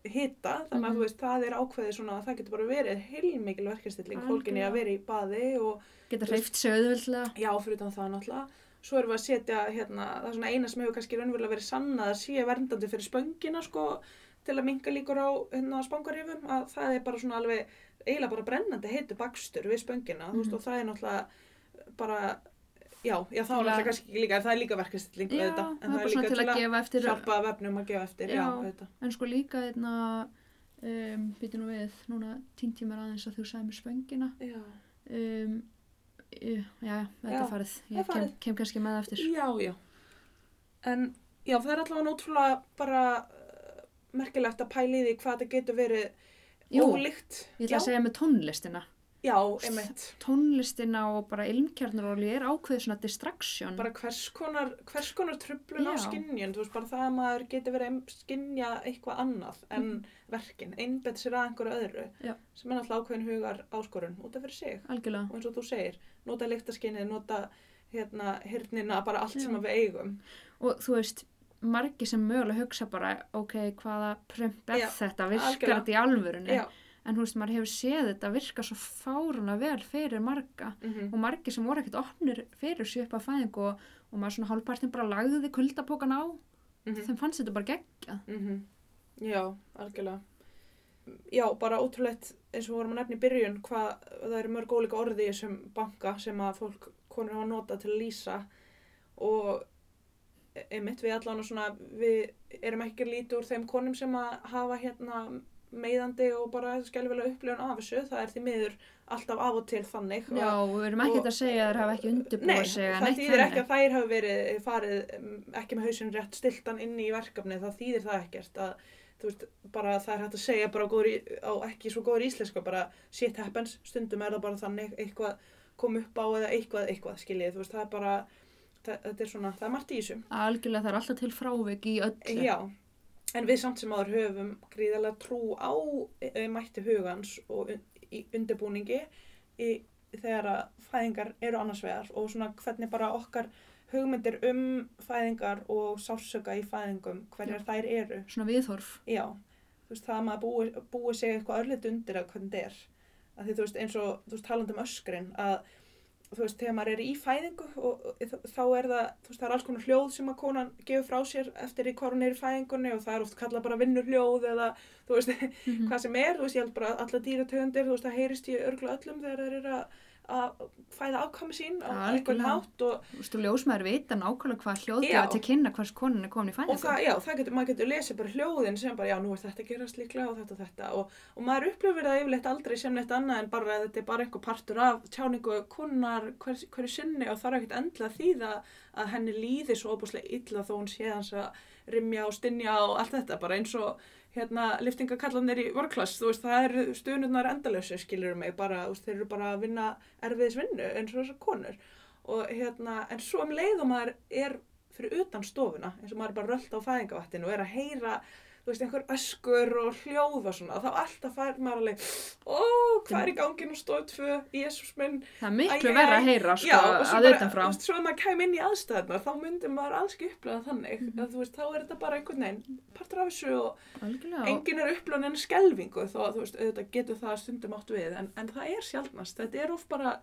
hita, þannig að Mhm. þú veist, það er ákveðið svona að það getur bara verið heilmikil verkefstilling, fólkinni að vera í baði og Geta hreift sig auðvöldlega. Já, fyrir utan það náttúrulega. Svo erum við að setja, hérna, það er svona eina sem hefur kannski raunverulega verið sannað að sé verndandi fyrir spöngina, sko, til að minka líkur á hérna, spangarifum, að það er bara svona alveg, eiginlega bara brennandi heitu bakstur við spöngina, þú veist, Mhm. og það er náttúrulega bara já, já, þá er alltaf kannski ekki líka, en það er líka auðvitað, en það er svona til að gefa eftir hjálpa vefnum að gefa eftir, já, Já. En sko líka einna, um, býti nú við, núna mér aðeins að þú sagði mér spöngina. Um, já, þetta farið. Ég kem, farið. kem kannski með eftir. já, já. En já, það er allavega náttúrulega bara uh, merkilegt að pæla í því hvað þetta getur verið Jú, ólíkt. Ég ætla að segja með tónlistina. Já, einmitt. Tónlistina og bara ilmkjarnaróli er ákveðið svona distraction. Bara hvers konar, hvers konar trublun á skinnjun, þú veist, bara það að maður getur verið að skinnja eitthvað annað en verkin, einbett sér að einhverju öðru. Já. sem er náttúrulega ákveðin hugar áskorun út af fyrir sig. Algjörlega. Og eins og þú segir, nota lyktaskinnið, nota hérna, hirnina, bara allt Já. sem við eigum. Og þú veist, margi sem mögulega hugsa bara, ok, hvaða prömp er þetta, virkar þetta í alvörunni? Já. En þú veist, maður hefur séð þetta virka svo fáruna vel fyrir marga. Mm Og margi sem voru ekkert opnir fyrir að fæðingu og, og maður svona hálfpartin bara lagði kuldapókan á. Þeim fannst þetta bara geggjað. Mhm. Já, algjörlega. Já, bara ótrúlegt eins og vorum að nefna í byrjun hvað það eru mörg ólíka orði í þessum banka sem að fólk, konur hafa notað til að lýsa og e- einmitt við allan og svona við erum ekki lítið úr þeim konum sem að hafa hérna meiðandi og bara skelfilega upplifun af þessu það er því miður alltaf af og til þannig Já, við erum ekkert að segja að þeir hafa ekki undirbúið Nei, sig að það þýðir ekki að þær hafa verið farið um, ekki með hausinn rétt stiltan inn í verkefni, það þýðir það ekkert að þú veist, bara það er hægt að segja bara góður, á ekki svo góður íslensku bara shit happens, stundum er það bara þannig eitthvað kom upp á eða eitthvað eitthvað skiljið, þú veist, það er bara það, þetta er svona, það er margt í þessu Algjörlega það er alltaf til frávik í öllu. Já, en við samt sem áður höfum gríðarlega trú á e, mætti hugans og un, í undirbúningi í, þegar að fæðingar eru annars vegar og svona hvernig bara okkar hugmyndir um fæðingar og sársöka í fæðingum, hverjar þær eru. Svona viðhorf. Já, þú veist, það að maður búi, búi sig eitthvað örlit undir að hvernig þetta er. Því þú veist, eins og, þú veist, talandi um öskrin, að þú veist, þegar maður er í fæðingu og, þá er það, þú veist, það er alls konar hljóð sem að konan gefur frá sér eftir í hvað hún er í fæðingunni og það er oft kallað bara vinnurhljóð eða, þú veist, Mhm. hvað sem er, þú veist, ég held bara alla dýrategundir, þú veist, það heyrist í örgla öllum þegar þeir eru að, að fæða afkvæmi sín á einhvern hátt og, Þú veist, og ljósmaður vita nákvæmlega hvað Já. hljóðgefa til kynna hvers konin er komin í og fæðingu. það, já, það getur, maður getur lesið bara hljóðin sem bara, já, nú er þetta að gerast líklega og þetta og þetta og, og maður upplifir það yfirleitt aldrei sem neitt annað en bara að þetta er bara einhver partur af tjáningu kunnar hver, hverju sinni og þarf ekkert endla því að, að henni líði svo óbúslega illa þó hún sé hans að rimja og stinja og allt þetta, bara eins og hérna liftingakallanir í workclass, þú veist, það eru stunurnar endalösu, skilur mig, bara, veist, þeir eru bara að vinna erfiðis vinnu eins og þessar konur. Og hérna, en svo um leið og maður er fyrir utan stofuna, eins og maður er bara rölt á fæðingavattin og er að heyra þú veist, einhver öskur og hljóð og svona, þá alltaf fær maður alveg ó, hvað er í gangin og stofu tvö, Jésús minn, Það er miklu Æ, æ. að heyra, sko, já, og að utanfrá. þú veist, svo að maður kæm inn í aðstæðnar, þá myndi maður alls ekki upplega þannig, Mhm. að þú veist, þá er þetta bara einhvern veginn, partur af þessu og Algjörlega. og- enginn er upplega en skelvingu, þó að þú veist, auðvitað getur það stundum átt við, en, en það er sjálfnast, þetta er of bara,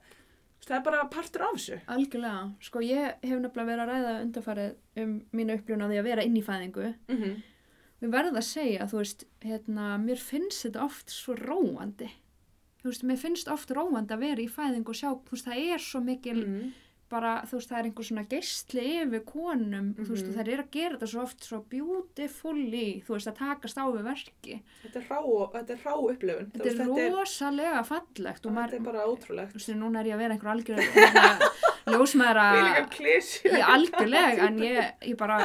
það er bara partur af þessu. Algjörlega. Sko, ég hef nefnilega verið að ræða undarfarið um mínu upplifun á því að vera inn í fæðingu. Mm -hmm. Við verðum að segja, þú veist, hérna, mér finnst þetta oft svo róandi. Þú veist, mér finnst oft róandi að vera í fæðingu og sjá, þú veist, það er svo mikil, Mhm. Bara, þú veist, það er einhver svona geistli yfir konum, þú veist, Mhm. og þær eru að gera þetta svo oft svo beautifully, þú veist, að takast á við verki. Þetta er rá, þetta er rá upplifun. Þetta er rosalega fallegt og Þetta er bara ótrúlegt. þú veist, núna er ég að vera einhver algjör, ljósmaður að, algjörlega, en ég, ég bara,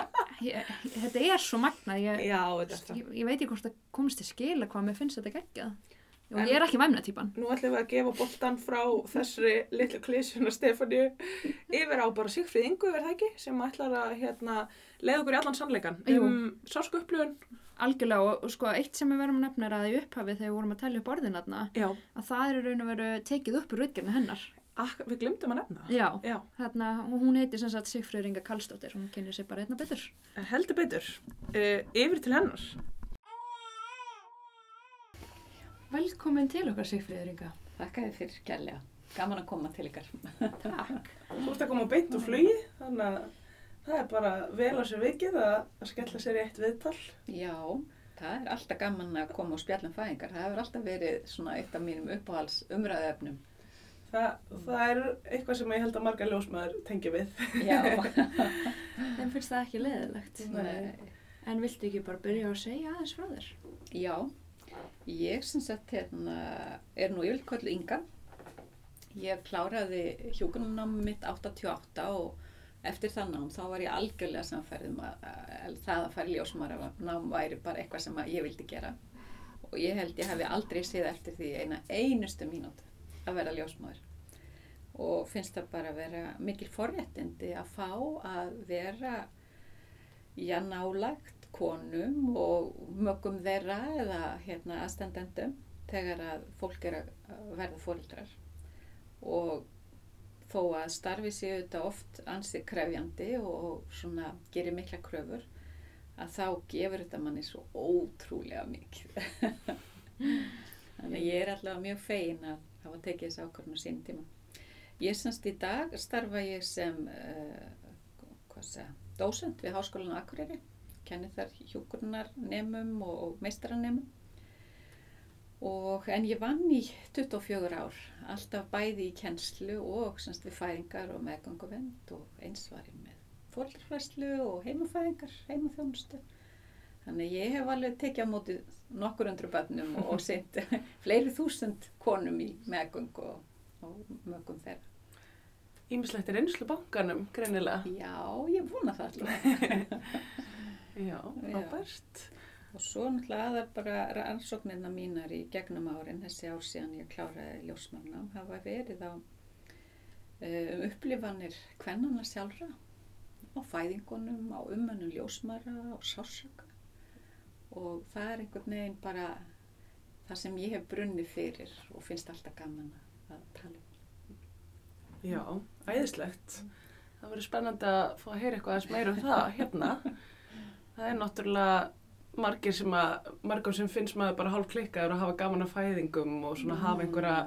ég, þetta er svo magnað, þetta er það. ég, ég veit ekki hvort það komst til skila hvað mér finnst þetta geggjað. Og En- ég er ekki væmnatýpan. Nú ætlum við að gefa boltan frá þessari litlu klísjuna Stefáníu yfir á bara Sigfríð Ingu, er það ekki? Sem ætlar að hérna, leiða okkur í allan sannleikan Jú. um sársku upplifun. Algjörlega og, og sko eitt sem við verðum að nefna er að í upphafi þegar við vorum að tellja upp orðin aðna Já. að það er raun og veru tekið upp úr rauðgerna hennar. Ak, við glemdum að nefna. Já. Já, og hún heitir sem sagt Sigfríður Inga Karlsdóttir, hún kynir sig bara einna betur. heldur betur. Uh, yfir til hennar. Velkomin til okkar Sigfríður Inga. Þakka þið fyrir kærlega. Gaman að koma til ykkar. Takk. Þú ert að koma beint úr flugi, þannig að það er bara vel á sér vikið að, skella sér í eitt viðtal. Já, það er alltaf gaman að koma og spjalla um fæðingar. Það hefur alltaf verið svona eitt af mínum uppáhalds umræðefnum. Það, það er eitthvað sem ég held að marga ljósmaður tengi við. Já, Þeim finnst það ekki leðilegt. nei. En viltu ekki bara byrja að segja aðeins frá þér? Já, ég sem sagt hérna, er nú yfirleitt köllu Inga. Ég kláraði hjúkunumnámi mitt 88 og eftir það nám þá var ég algjörlega samferðum að, að það að fara í ljósmara nám væri bara eitthvað sem ég vildi gera. Og ég held ég hefði aldrei séð eftir því eina einustu mínútu að vera ljósmaður. Og finnst það bara að vera mikil forréttindi að fá að vera já, nálagt konum og mögum þeirra eða hérna aðstandendum þegar að fólk er að verða fórildrar og þó að starfi séu þetta oft ansið krefjandi og svona gerir mikla kröfur að þá gefur þetta manni svo ótrúlega mikið. Þannig að ég er allavega mjög fegin að hafa tekið þessi ákvörðun á sín tíma. Ég semst í dag starfa ég sem uh, segja, dósent við Háskólan Akureyri kenni þar hjúkurnar nemum og, og meistaranemum og en ég vann í 24 ár alltaf bæði í kennslu og semst við fæðingar og meðganguvend og eins var ég með fórhaldarfæslu og heimafæðingar, heimaþjónustu. Þannig ég hef alveg tekið á móti nokkur undru bönnum og, sent fleiri þúsund konum í meðgang og, og mögum þeirra. Ímislegt er einslu bankanum, greinilega. Já, ég vona það alltaf Já, ábært. Og svo náttúrulega aðar bara rannsóknirna mínar í gegnum árin, þessi ár síðan ég kláraði ljósmannám, hafa verið á um upplifanir kvennana sjálfra, á fæðingunum, á umönnum ljósmara, á sársöka. Og það er einhvern veginn bara það sem ég hef brunnið fyrir og finnst alltaf gaman að tala um. Já, æðislegt. Það verður spennandi að fá að heyra eitthvað aðeins meira um það hérna. Það er náttúrulega margir sem að, margum sem finnst maður bara hálf klikkaður að hafa gaman af fæðingum og svona hafa einhverja,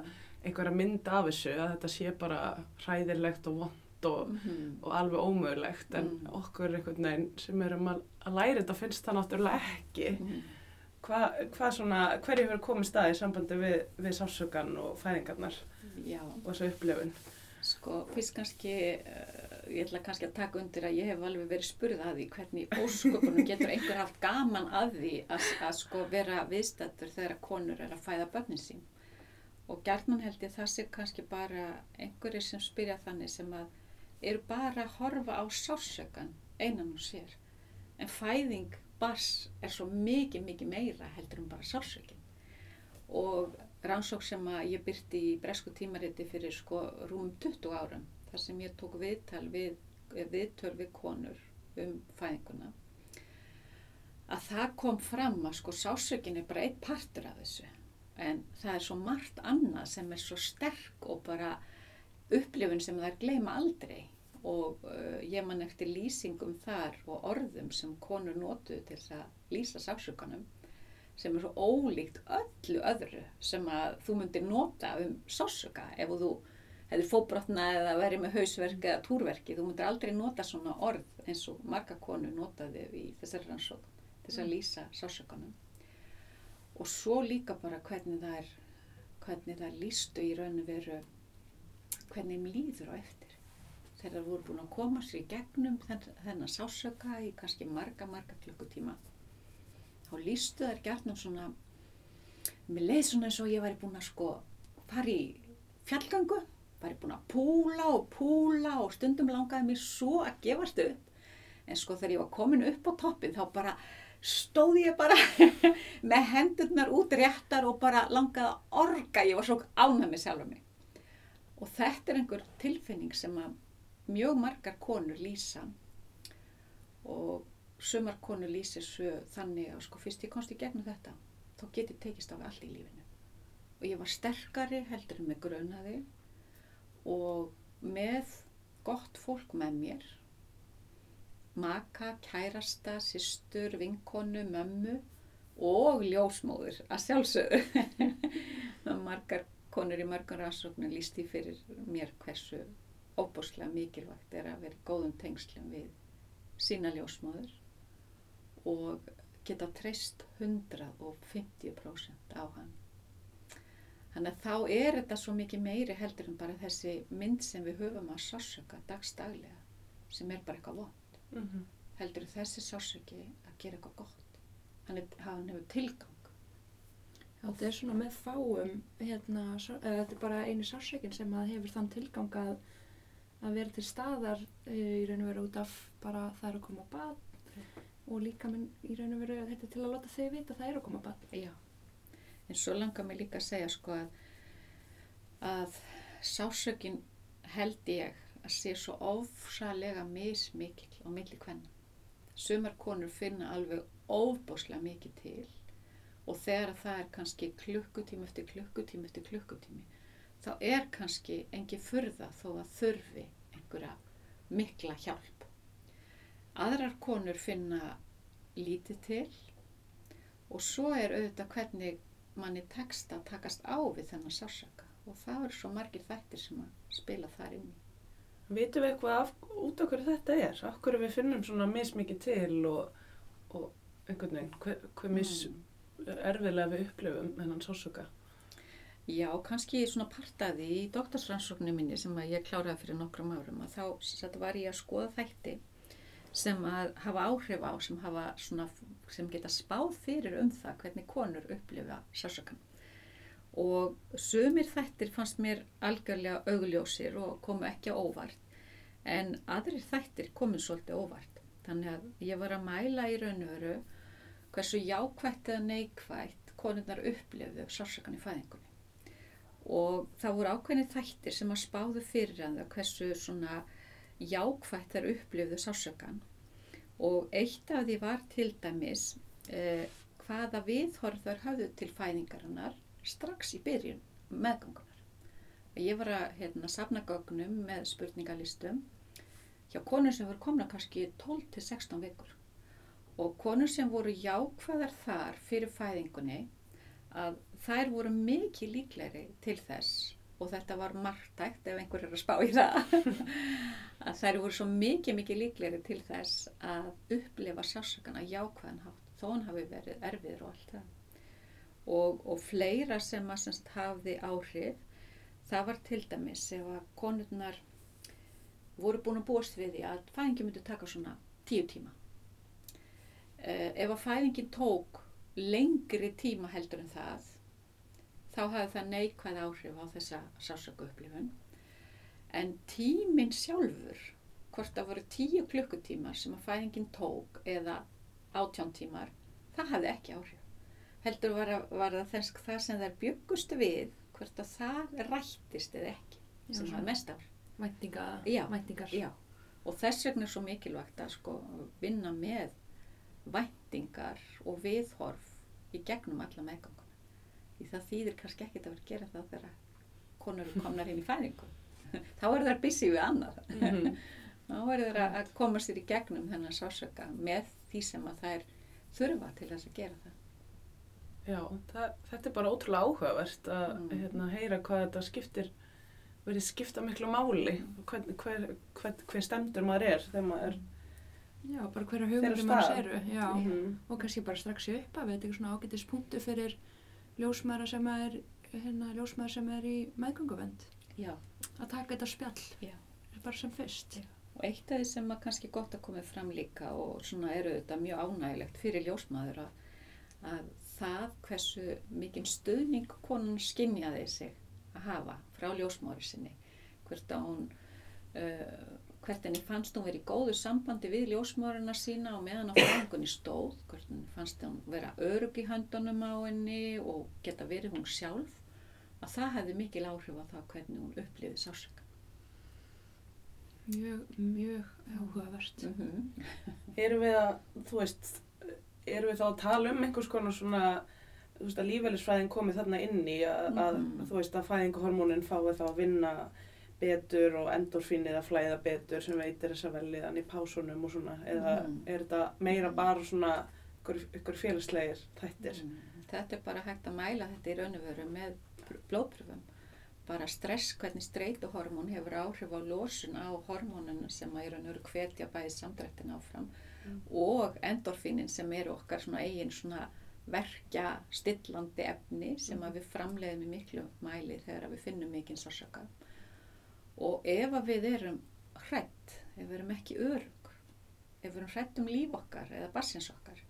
einhverja mynd af þessu að þetta sé bara hræðilegt og vond og, Mhm. og alveg ómögulegt en Mm. okkur einhvern veginn sem erum að, að læra þetta finnst það náttúrulega ekki. Mhm. Hva, hvað svona, hverju hefur komið stað í sambandi við, við sársökan og fæðingarnar Já. og þessu upplifun? Sko, fyrst kannski, uh, ég ætla kannski að taka undir að ég hef alveg verið spurð að því hvernig ósköpunum getur einhver haft gaman að því að, að sko vera viðstættur þegar konur er að fæða börnin sín. Og gjarnan held ég það sé kannski bara einhverjir sem spyrja þannig sem að eru bara að horfa á sársökan einan og sér. En fæðing bars er svo mikið, mikið meira heldur en bara sársökin. Og rannsók sem að ég byrti í bresku tímariti fyrir sko rúmum 20 árum þar sem ég tók viðtal við, viðtöl við konur um fæðinguna að það kom fram að sko sásökin er bara einn partur af þessu. En það er svo margt annað sem er svo sterk og bara upplifun sem þær gleyma aldrei. Og uh, ég man eftir lýsingum þar og orðum sem konur notuðu til þess að lýsa sásökanum sem er svo ólíkt öllu öðru sem að þú myndir nota um sásöka ef þú hefur fóbrotna eða verið með hausverk eða túrverki, þú myndir aldrei nota svona orð eins og marga konur notaði í þessari rannsókn til þess að lýsa sásökanum og svo líka bara hvernig það er hvernig það lístu í raun og veru hvernig þeim líður á eftir. Þegar það voru búin að koma sér í gegnum þenn, þennan sásöka í kannski marga, marga klukkutíma þá lístu þær gert svona mér leið svona eins og ég væri búin að sko fara í fjallgangu væri búin að púla og púla og stundum langaði mér svo að gefast upp. En sko þegar ég var komin upp á toppin þá bara stóð ég bara með hendurnar út réttar og bara langaði að orga, ég var svo ánað með sjálfur mig. Og þetta er einhver tilfinning sem að mjög margar konur lýsa. Og sumar konur lýsir þannig að sko fyrst ég komst í gegnum þetta þá get ég tekist á allt í lífinu. Og ég var sterkari heldur en með grunaði og með gott fólk með mér maka, kærasta, systur, vinkonu, mömmu og ljósmóður að sjálfsögðu margar konur í mörgum rannsóknum líst því fyrir mér hversu óbúslega mikilvægt er að vera í góðum tengslum við sína ljósmóður og geta treyst 150% á hann. Þannig að þá er þetta svo mikið meiri heldur en bara þessi mynd sem við höfum að sásöka dagstaglega sem er bara eitthvað vond. Mhm. Heldur en þessi sásöki að gera eitthvað gott. Hann, er, hann hefur tilgang. Já, þetta er svona með fáum, hérna, þetta er bara einu sársökin sem að hefur þann tilgang að, að vera til staðar e, í raun og veru út af bara það er að koma á bad og líka minn í raun og veru að þetta er til að láta þau vita að það er að koma á bad. Já. En svo langar mig líka að segja sko að, að sásökin held ég að sé svo ofsalega mismikil á milli kvenna. Sumar konur finna alveg ofbáslega mikið til og þegar það er kannski klukkutími eftir klukkutími eftir klukkutími þá er kannski engin furða þó að þurfi einhverja mikla hjálp. Aðrar konur finna lítið til og svo er auðvitað hvernig manni tekst að takast á við þennan sársaka og það eru svo margir þættir sem að spila þar inn í. Vitum við eitthvað af, út af hverju þetta er? Af hverju við finnum svona mismikið til og, og einhvern veginn, hver, hver mis Mm. erfiðlega við upplifum þennan sársöka? Já, kannski svona partaði í doktorsrannsóknu minni sem að ég kláraði fyrir nokkrum árum að þá var ég að skoða þætti sem að hafa áhrif á sem, hafa svona, sem geta spáð fyrir um það hvernig konur upplifa sársökan. Og sumir þættir fannst mér algjörlega augljósir og komu ekki óvart en aðrir þættir komu svolítið óvart. Þannig að ég var að mæla í raun og veru hversu jákvætt eða neikvætt konurnar upplifðu sársökan í fæðingunni og það voru ákveðni þættir sem að spáðu fyrir það hversu svona jákvætt þær upplifðu sársökan og eitt af því var til dæmis eh, hvaða viðhorf þær hafðu til fæðingarinnar strax í byrjun meðgangunar. Ég var að hérna, safna gögnum með spurningalistum hjá konur sem voru komna kannski 12-16 vikur og konur sem voru jákvæðar þar fyrir fæðingunni að þær voru mikið líklegri til þess og þetta var margtækt ef einhver er að spá í það að þær voru svo mikið mikið líklegri til þess að upplifa sásökana jákvæðan hátt þó hann hafi verið erfiður og allt það. Og, og fleira sem að semst hafði áhrif það var til dæmis ef að konurnar voru búin að búast við því að fæðingi myndi taka svona tíu tíma. Uh, ef að fæðingin tók lengri tíma heldur en það þá hafði það neikvæð áhrif á þessa sásöku upplifun en tíminn sjálfur hvort það voru tíu klukkutímar sem að fæðingin tók eða átján tímar það hafði ekki áhrif. Heldur var, að, var það þess það sem þær byggust við hvort að það rættist eða ekki Já, sem hafði mest áhrif. Væntinga, Já, væntingar. Já, og þess vegna er svo mikilvægt að sko vinna með væntingar og viðhorf í gegnum alla meðganguna. Því það þýðir kannski ekkert að vera að gera það þegar konur komnar inn í fæðingu. Þá eru þær busy við annað. Mhm. Þá eru þær að- að koma sér í gegnum þennan sásöka með því sem að þær þurfa til þess að gera það. Já, það, þetta er bara ótrúlega áhugavert að Mm. hérna, heyra hvað þetta skiptir, verið skipta miklu máli, hver, hver, hver, hver stemdur maður er þegar maður er. Já, bara hverja manns stað. eru. Já. Mhm. Og kannski bara strax í uppa við þetta er svona ágætis punktu fyrir ljósmaðra sem er, hérna, ljósmaðra sem er í meðgönguvend. Að taka þetta spjall. Já. Bara sem fyrst. Já. og eitt af því sem að kannski gott að komið fram líka og svona eru þetta mjög ánægilegt fyrir ljósmaður að, að það hversu mikinn stuðning konan skinjaði sig að hafa frá ljósmári sinni hvert að hún uh, hvert henni fannst hún verið í góðu sambandi við ljósmárina sína og meðan á fæðingunni stóð hvert henni fannst hún vera örug í höndunum á henni og geta verið hún sjálf að það hefði mikil áhrif á það hvernig hún upplifið sásöka Mjög, mjög áhugavert. mm -hmm. Erum við að, þú veist, erum við þá að tala um einhvers konar svona, þú veist, að lífælisfræðin komið þarna inn í að, að Mhm. þú veist, að fæðinguhormónin fái þá að vinna betur og endorfínið að flæða betur sem veitir þessa velliðan í pásunum og svona, eða Mhm. er þetta meira bara svona ykkur, ykkur félagslegir þættir? Mm, Þetta er bara hægt að mæla þetta í raun og veru með pr- blóðpröfum. Bara stress, hvernig streituhormón hefur áhrif á losun á hormónuna sem að í raun og veru hvetja bæði samdrættin áfram Mm. og endorfínin sem eru okkar svona eigin svona verkja stillandi efni sem að við framleiðum í miklu mæli þegar við finnum mikinn sársöka og ef að við erum hrætt, ef við erum ekki örug ef við erum hrætt um líf okkar eða bassins okkar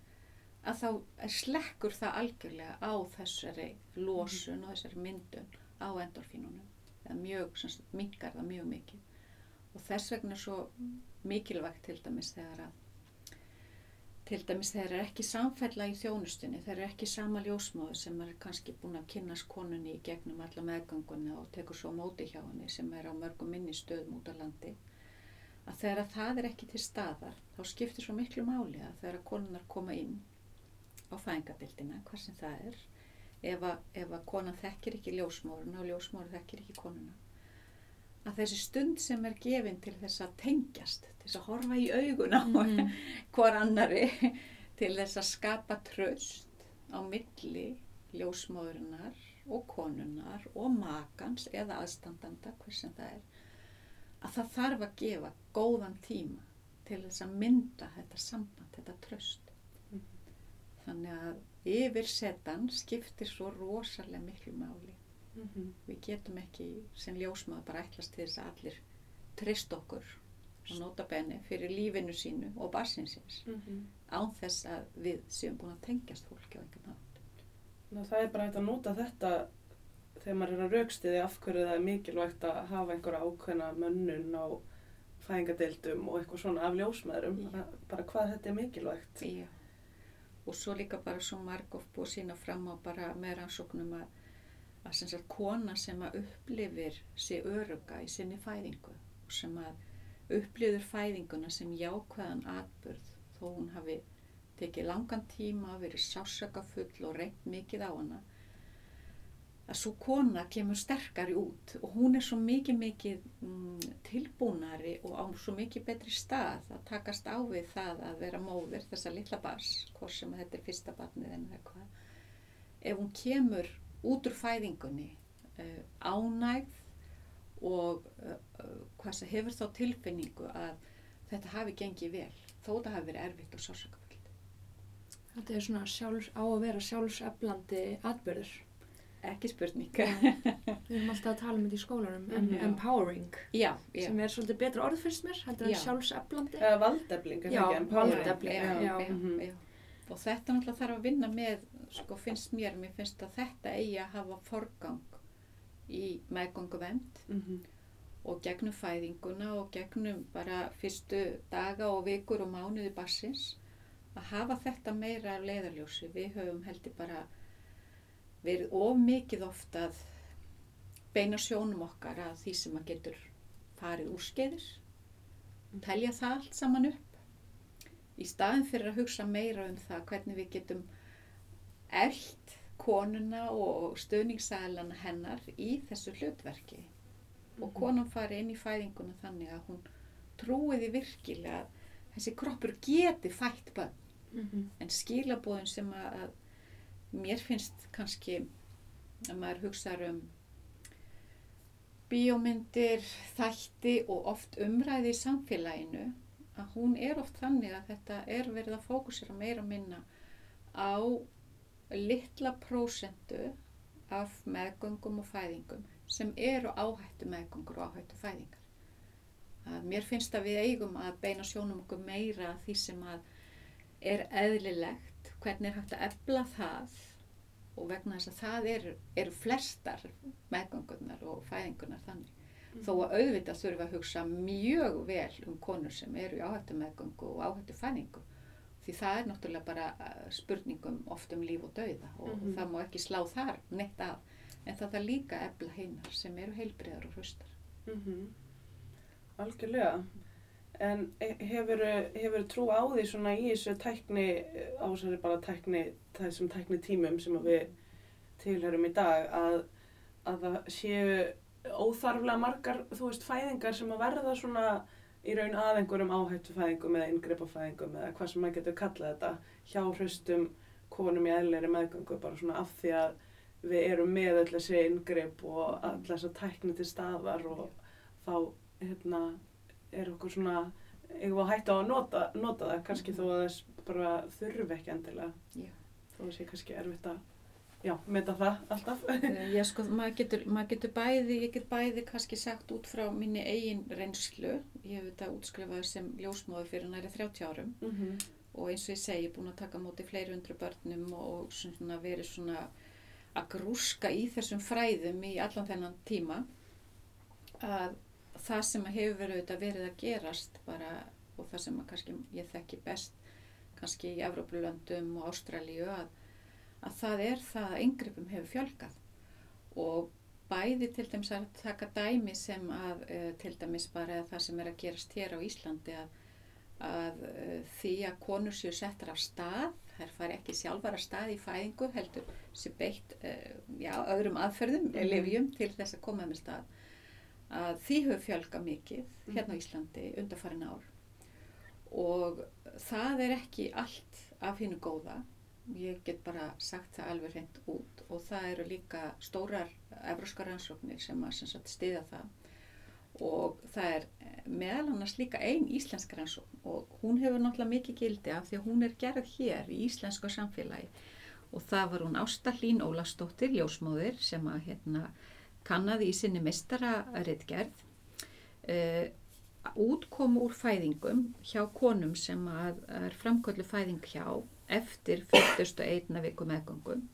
að þá slekkur það algjörlega á þessari losun og þessari myndun á endorfínunum. Eða mjög, minkar það mjög mikið. Og þess vegna er svo mikilvægt til dæmis þegar að til dæmis þeir eru ekki samfella í þjónustunni, þeir eru ekki sama ljósmóður sem er kannski búin að kynast konunni í gegnum alla meðganguna og tekur svo móti hjá henni sem er á mörgum minni stöðum út á landi. Að þegar það er ekki til staðar þá skiptir svo miklu máli að þegar konunar koma inn á fæðingadildina, hvað sem það er ef að, ef að konan þekkir ekki ljósmóðurna og ljósmóður þekkir ekki konuna að þessi stund sem er gefin til þess að tengjast, til þess að horfa í augun á Mhm. hver annari, til þess að skapa tröst á milli ljósmóðurinnar og konunnar og makans eða aðstandanda, hver sem það er, að það þarf að gefa góðan tíma til þess að mynda þetta samband, þetta tröst. Mhm. Þannig að yfirsetan skiptir svo rosalega miklu máli Mhm. við getum ekki sem ljósmaður bara ætlast til þess að allir trist okkur og nota benni fyrir lífinu sínu og barsinsins Mhm. án þess að við séum búin að tengjast fólki á einhvern nátt. Ná, það er bara hægt að nota þetta þegar maður er að raukstiði af hverju það er mikilvægt að hafa einhverja ákveðna mönnun á fæðingadeildum og eitthvað svona af ljósmaðurum, að- bara hvað þetta er mikilvægt. Já. Og svo líka bara svo margóft búið að sína fram á bara með rannsóknum að, að sem sagt kona sem að upplifir sig öruga í sinni fæðingu og sem að upplifir fæðinguna sem jákvæðan atburð þó hún hafi tekið langan tíma, verið sásakafull og reynt mikið á hana að svo kona kemur sterkari út og hún er svo mikið mikið mm, tilbúnari og á svo mikið betri stað að takast á við það að vera móðir þessa litla bars, hvort sem þetta er fyrsta barnið en eitthvað ef hún kemur út úr fæðingunni uh, ánægð og uh, uh, hvað sem hefur þá tilfinningu að þetta hafi gengið vel þó það hafi verið erfitt og sársakafullt Þetta er svona sjálfs, á að vera sjálfseflandi atbyrður. ekki spurning Við erum alltaf að tala um þetta í skólanum, Mhm. em empowering, já, já, sem er svolítið betra orð fyrst mér, heldur en Já. sjálfseflandi. Eða valdefling, Já, það ekki? Empowering. valdefling, já, já. já, Mhm. já. og þetta náttúrulega þarf að vinna með sko finnst mér, mér finnst að þetta eigi að hafa forgang í meðgöngu vend Mhm. og gegnum fæðinguna og gegnum bara fyrstu daga og vikur og mánuði barsins að hafa þetta meira af leiðarljósi. Við höfum heldur bara verið of mikið oft að beina sjónum okkar að því sem að getur farið úrskeiðis, telja það allt saman upp í staðin fyrir að hugsa meira um það hvernig við getum eld konuna og stöðningssælana hennar í þessu hlutverki. Og konan fari inn í fæðinguna þannig að hún trúi því virkilega að þessi kroppur geti fætt bönn Mhm. en skilabóðin sem að, mér finnst kannski að maður hugsaður um bíómyndir, þætti og oft umræði í samfélaginu að hún er oft þannig að þetta er verið að fókusera meira minna á litla prósentu af meðgöngum og fæðingum sem eru áhættu meðgöngur og áhættu fæðingar. Að mér finnst að við eigum að beina sjónum okkur meira því sem að er eðlilegt, hvernig er hægt að efla það og vegna þess að það eru, eru flestar meðgöngunar og fæðingunar þannig. Þó að auðvitað þurfa að hugsa mjög vel um konur sem eru í áhættu meðgöngu og áhættu fæðingu. Því það er náttúrulega bara uh, spurningum oft um líf og dauða og Mhm. það má ekki slá þar neitt af. En það þarf líka að efla hinnar sem eru heilbriðar og hraustar. Mhm. Algjörlega. En hefur, hefur trú á því svona í þessu tækni, á þessari bara tækni, þessum tækni tímum sem við tilhörum í dag, að, að það séu óþarflega margar, þú veist, fæðingar sem að verða svona í raun að einhverjum áhættu fæðingum eða inngripafæðingum eða hvað sem maður getur kallað þetta hjá hraustum konum í eðleri meðgöngu bara svona af því að við erum með öll þessi inngrip og all þessa tækni til staðar og þá hérna, er okkur svona eigum við að hætta á að nota, nota það kannski þó að þess bara þurfi ekki endilega. Já, þó að sé kannski erfitt að, já, meta það alltaf. Eh, Já, sko, maður getur, maður getur bæði, ég get bæði kannski sagt út frá minni eigin reynslu. Ég hef þetta útskrifaði sem ljósmóður fyrir næri 30 árum Mhm. og eins og ég segi, ég er búin að taka móti fleiri hundru börnum og svona verið svona að grúska í þessum fræðum í allan þennan tíma að það sem að hefur verið auðvitað verið að gerast bara og það sem að kannski ég þekki best kannski í Evrópulöndum og Ástralíu að, að það er það að yngrippum hefur fjölgað. Og bæði til dæmis að taka dæmi sem að uh, til dæmis bara það sem er að gerast hér á Íslandi að að uh, því að konur séu settar af stað, þær fari ekki sjálfar af stað í fæðingu, heldur séu beitt uh, já, öðrum aðferðum, mm Mhm. til þess að koma með stað, að því hefur fjölga mikið hérna á Íslandi undarfarin ár. Og það er ekki allt af hinnu góða, ég get bara sagt það alveg hreint út. Og það eru líka stórar evróskar rannsóknir sem að sem sagt, stiða það. Og það er eh, meðal annars líka ein íslensk rannsókn. Og hún hefur náttúrulega mikið gildi af því að hún er gerð hér í íslensku samfélagi. Og það var hún Ásta Hlín Ólastóttir, ljósmóðir sem að hérna kannaði í sinni mistara ritgerð uh, útkom úr fæðingum hjá konum sem að er framkvöldu fæðing hjá eftir 41. viku meðgöngum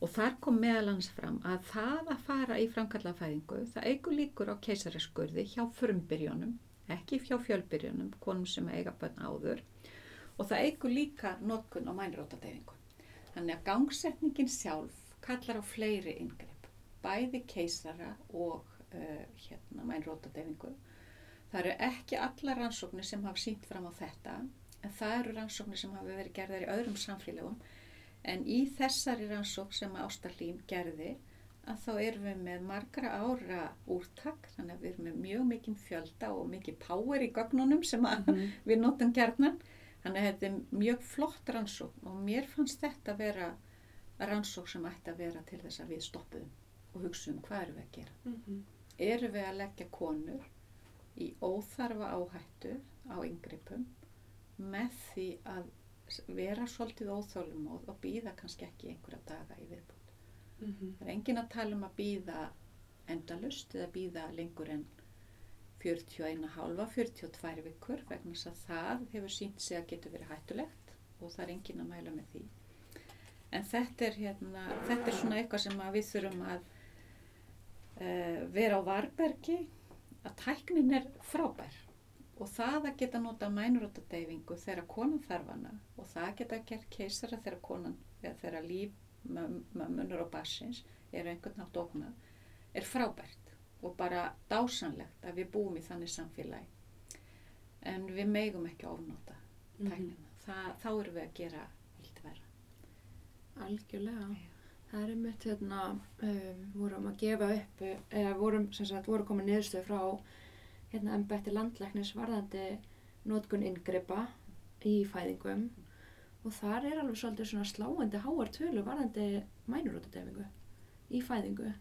og þar kom meðal hans fram að það að fara í framkallað fæðingu það eigur líkur á keisaraskurði hjá frumbyrjónum, ekki hjá fjölbyrjónum, konum sem eiga bönn áður og það eigur líka notkun á mænrótadeyfingu. Þannig að gangsetningin sjálf kallar á fleiri yngrepp, bæði keisara og uh, hérna, mænrótadeyfingu. Það eru ekki alla rannsóknir sem hafa sínt fram á þetta, en það eru rannsóknir sem hafa verið gerðar í öðrum samfélagum En í þessari rannsók sem Ásta Hlín gerði að þá erum við með margra ára úrtak, þannig að við erum með mjög mikinn fjölda og mikið power í gögnunum sem Mhm. við notum gerðnan. Þannig að þetta er mjög flott rannsók og mér fannst þetta að vera rannsók sem ætti að vera til þess að við stoppuðum og hugsaum hvað erum við að gera. Mhm. Erum við að leggja konur í óþarfa áhættu á yngrippum með því að vera svolítið óþólumóð og býða kannski ekki einhverja daga í viðbútt. Mhm. Það er engin að tala um að býða endalust eða býða lengur en 41,5, 42 vikur vegna þess að það hefur sínt sig að getur verið hættulegt og það er engin að mæla með því. En þetta er, hérna, þetta er svona eitthvað sem við þurfum að uh, vera á varbergi, að tæknin er frábær og það að geta nota mænrótadeyfingu þegar konan þarf hana og það geta gert keisara þegar konan, eða þegar líf mömmunar og bassins eru einhvern nátt óknað er frábært og bara dásanlegt að við búum í þannig samfélagi en við megum ekki að ofnota Mhm. tæknina. Það, þá erum við að gera vilt vera. Algjörlega. Já. Það er einmitt hérna, um, vorum að gefa upp, eða vorum, sagt, voru komið niðurstöð frá hérna embætti landlæknis varðandi nótkun inngripa í fæðingum og þar er alveg svolítið svona sláandi háar tölu varðandi mænurótadefingu í fæðingu.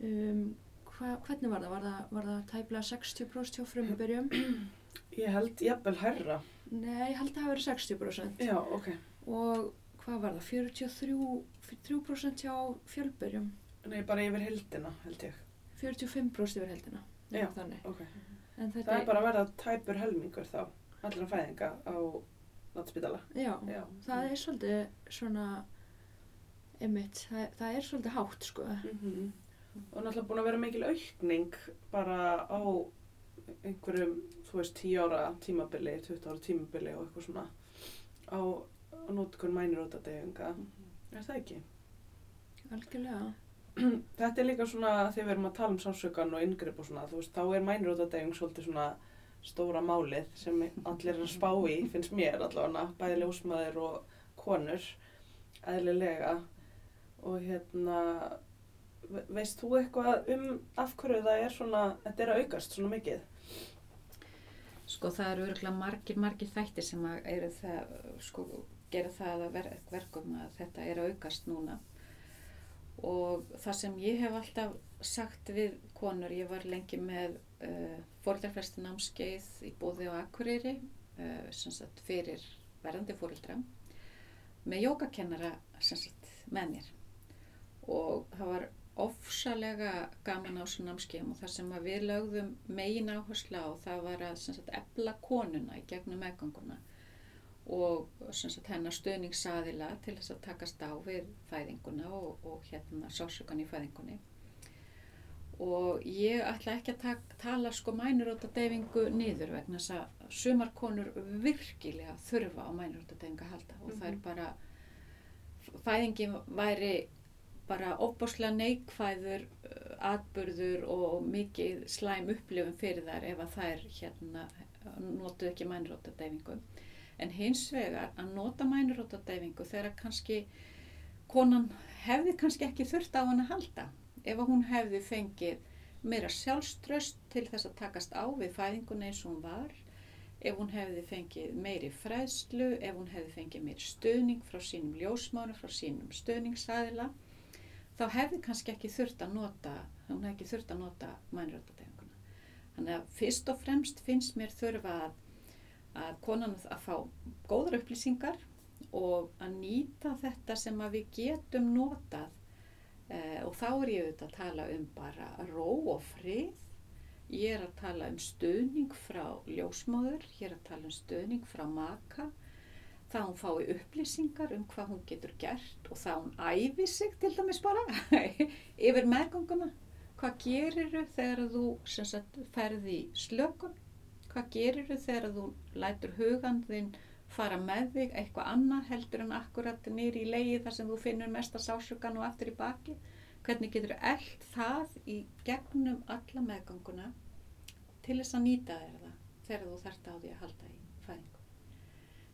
Um, hva, hvernig var það? Var það, var það tæplega 60% hjá frumubyrjum? Ég held jafnvel herra. Nei, ég held að það verið 60%. Já, ok. Og hvað var það? 43, 3% hjá fjölbyrjum? Nei, bara yfir heldina, held ég. 45% yfir heldina. Já. Þannig. Ok. Það er bara að verða tæpur helmingur þá, allra fæðinga á landspítala. Já, Já. það er svolítið svona, einmitt, það, það er svolítið hátt, sko. Mhm. Og náttúrulega búin að vera mikil aukning bara á einhverjum, þú veist, 10 ára tímabili, 20 ára tímabili og eitthvað svona á, á nótkunn mænirótadeyfinga. Er það ekki? Algjörlega. Þetta er líka svona þegar við erum að tala um sásökan og inngrip og svona, þú veist, þá er mænirótadeyfing svolítið svona stóra málið sem allir er að spá í, finnst mér allavega, bæði ljósmaður og konur, eðlilega. Og hérna, ve- veist þú eitthvað um af hverju það er svona, þetta er að aukast svona mikið? Sko það eru örgulega margir, margir þættir sem að eru það, sko, gera það að ver verkum að þetta er að aukast núna. Og það sem ég hef alltaf sagt við konur, ég var lengi með uh, fóreldrafræsti námskeið í bóði á Akureyri, uh, sem sagt fyrir verðandi fóreldra, með jógakennara sem sagt með mér. Og það var ofsalega gaman á svona námskeiðum og það sem við lögðum megin áherslu á það var að sagt efla konuna í gegnum meðganguna og sagt hennar stöðningsaðila til þess að takast á við fæðinguna og, og hérna sásökan í fæðingunni og ég ætla ekki að tak, tala sko mænurótadeyfingu niður vegna þess að sumar konur virkilega þurfa á mænurótadeyfingu að halda og það er Mhm. bara fæðingin væri bara óbáslega neikvæður uh, atburður og mikið slæm upplifun fyrir þær ef að þær hérna notuð ekki mænurótadeyfingu en hins vegar að nota mænurótadeyfingu þegar kannski konan hefði kannski ekki þurft á hann að halda ef að hún hefði fengið meira sjálfströst til þess að takast á við fæðinguna eins og hún var ef hún hefði fengið meiri fræðslu, ef hún hefði fengið meiri stöðning frá sínum ljósmánu, frá sínum stöðningsaðila þá hefði kannski ekki þurft að nota hún hefði ekki þurft að nota mænröldadefinguna þannig að fyrst og fremst finnst mér þurfa að, að konan að fá góður upplýsingar og að nýta þetta sem að við getum notað Eh, og þá er ég auðvitað að tala um bara ró og frið. Ég er að tala um stöðning frá ljósmáður, ég er að tala um stöðning frá maka. Það hún fái upplýsingar um hvað hún getur gert og það hún æfi sig til dæmis bara yfir meðganguna. Hvað gerir þau þegar þú sagt, ferði í slökun? Hvað gerir þau þegar þú lætur hugan þinn fara með þig eitthvað annað heldur en akkurat nýri í leiði þar sem þú finnur mesta sásökan og aftur í baki? Hvernig getur eld það í gegnum alla meðganguna til þess að nýta þér það þegar þú þarft á því að halda í fæðingu?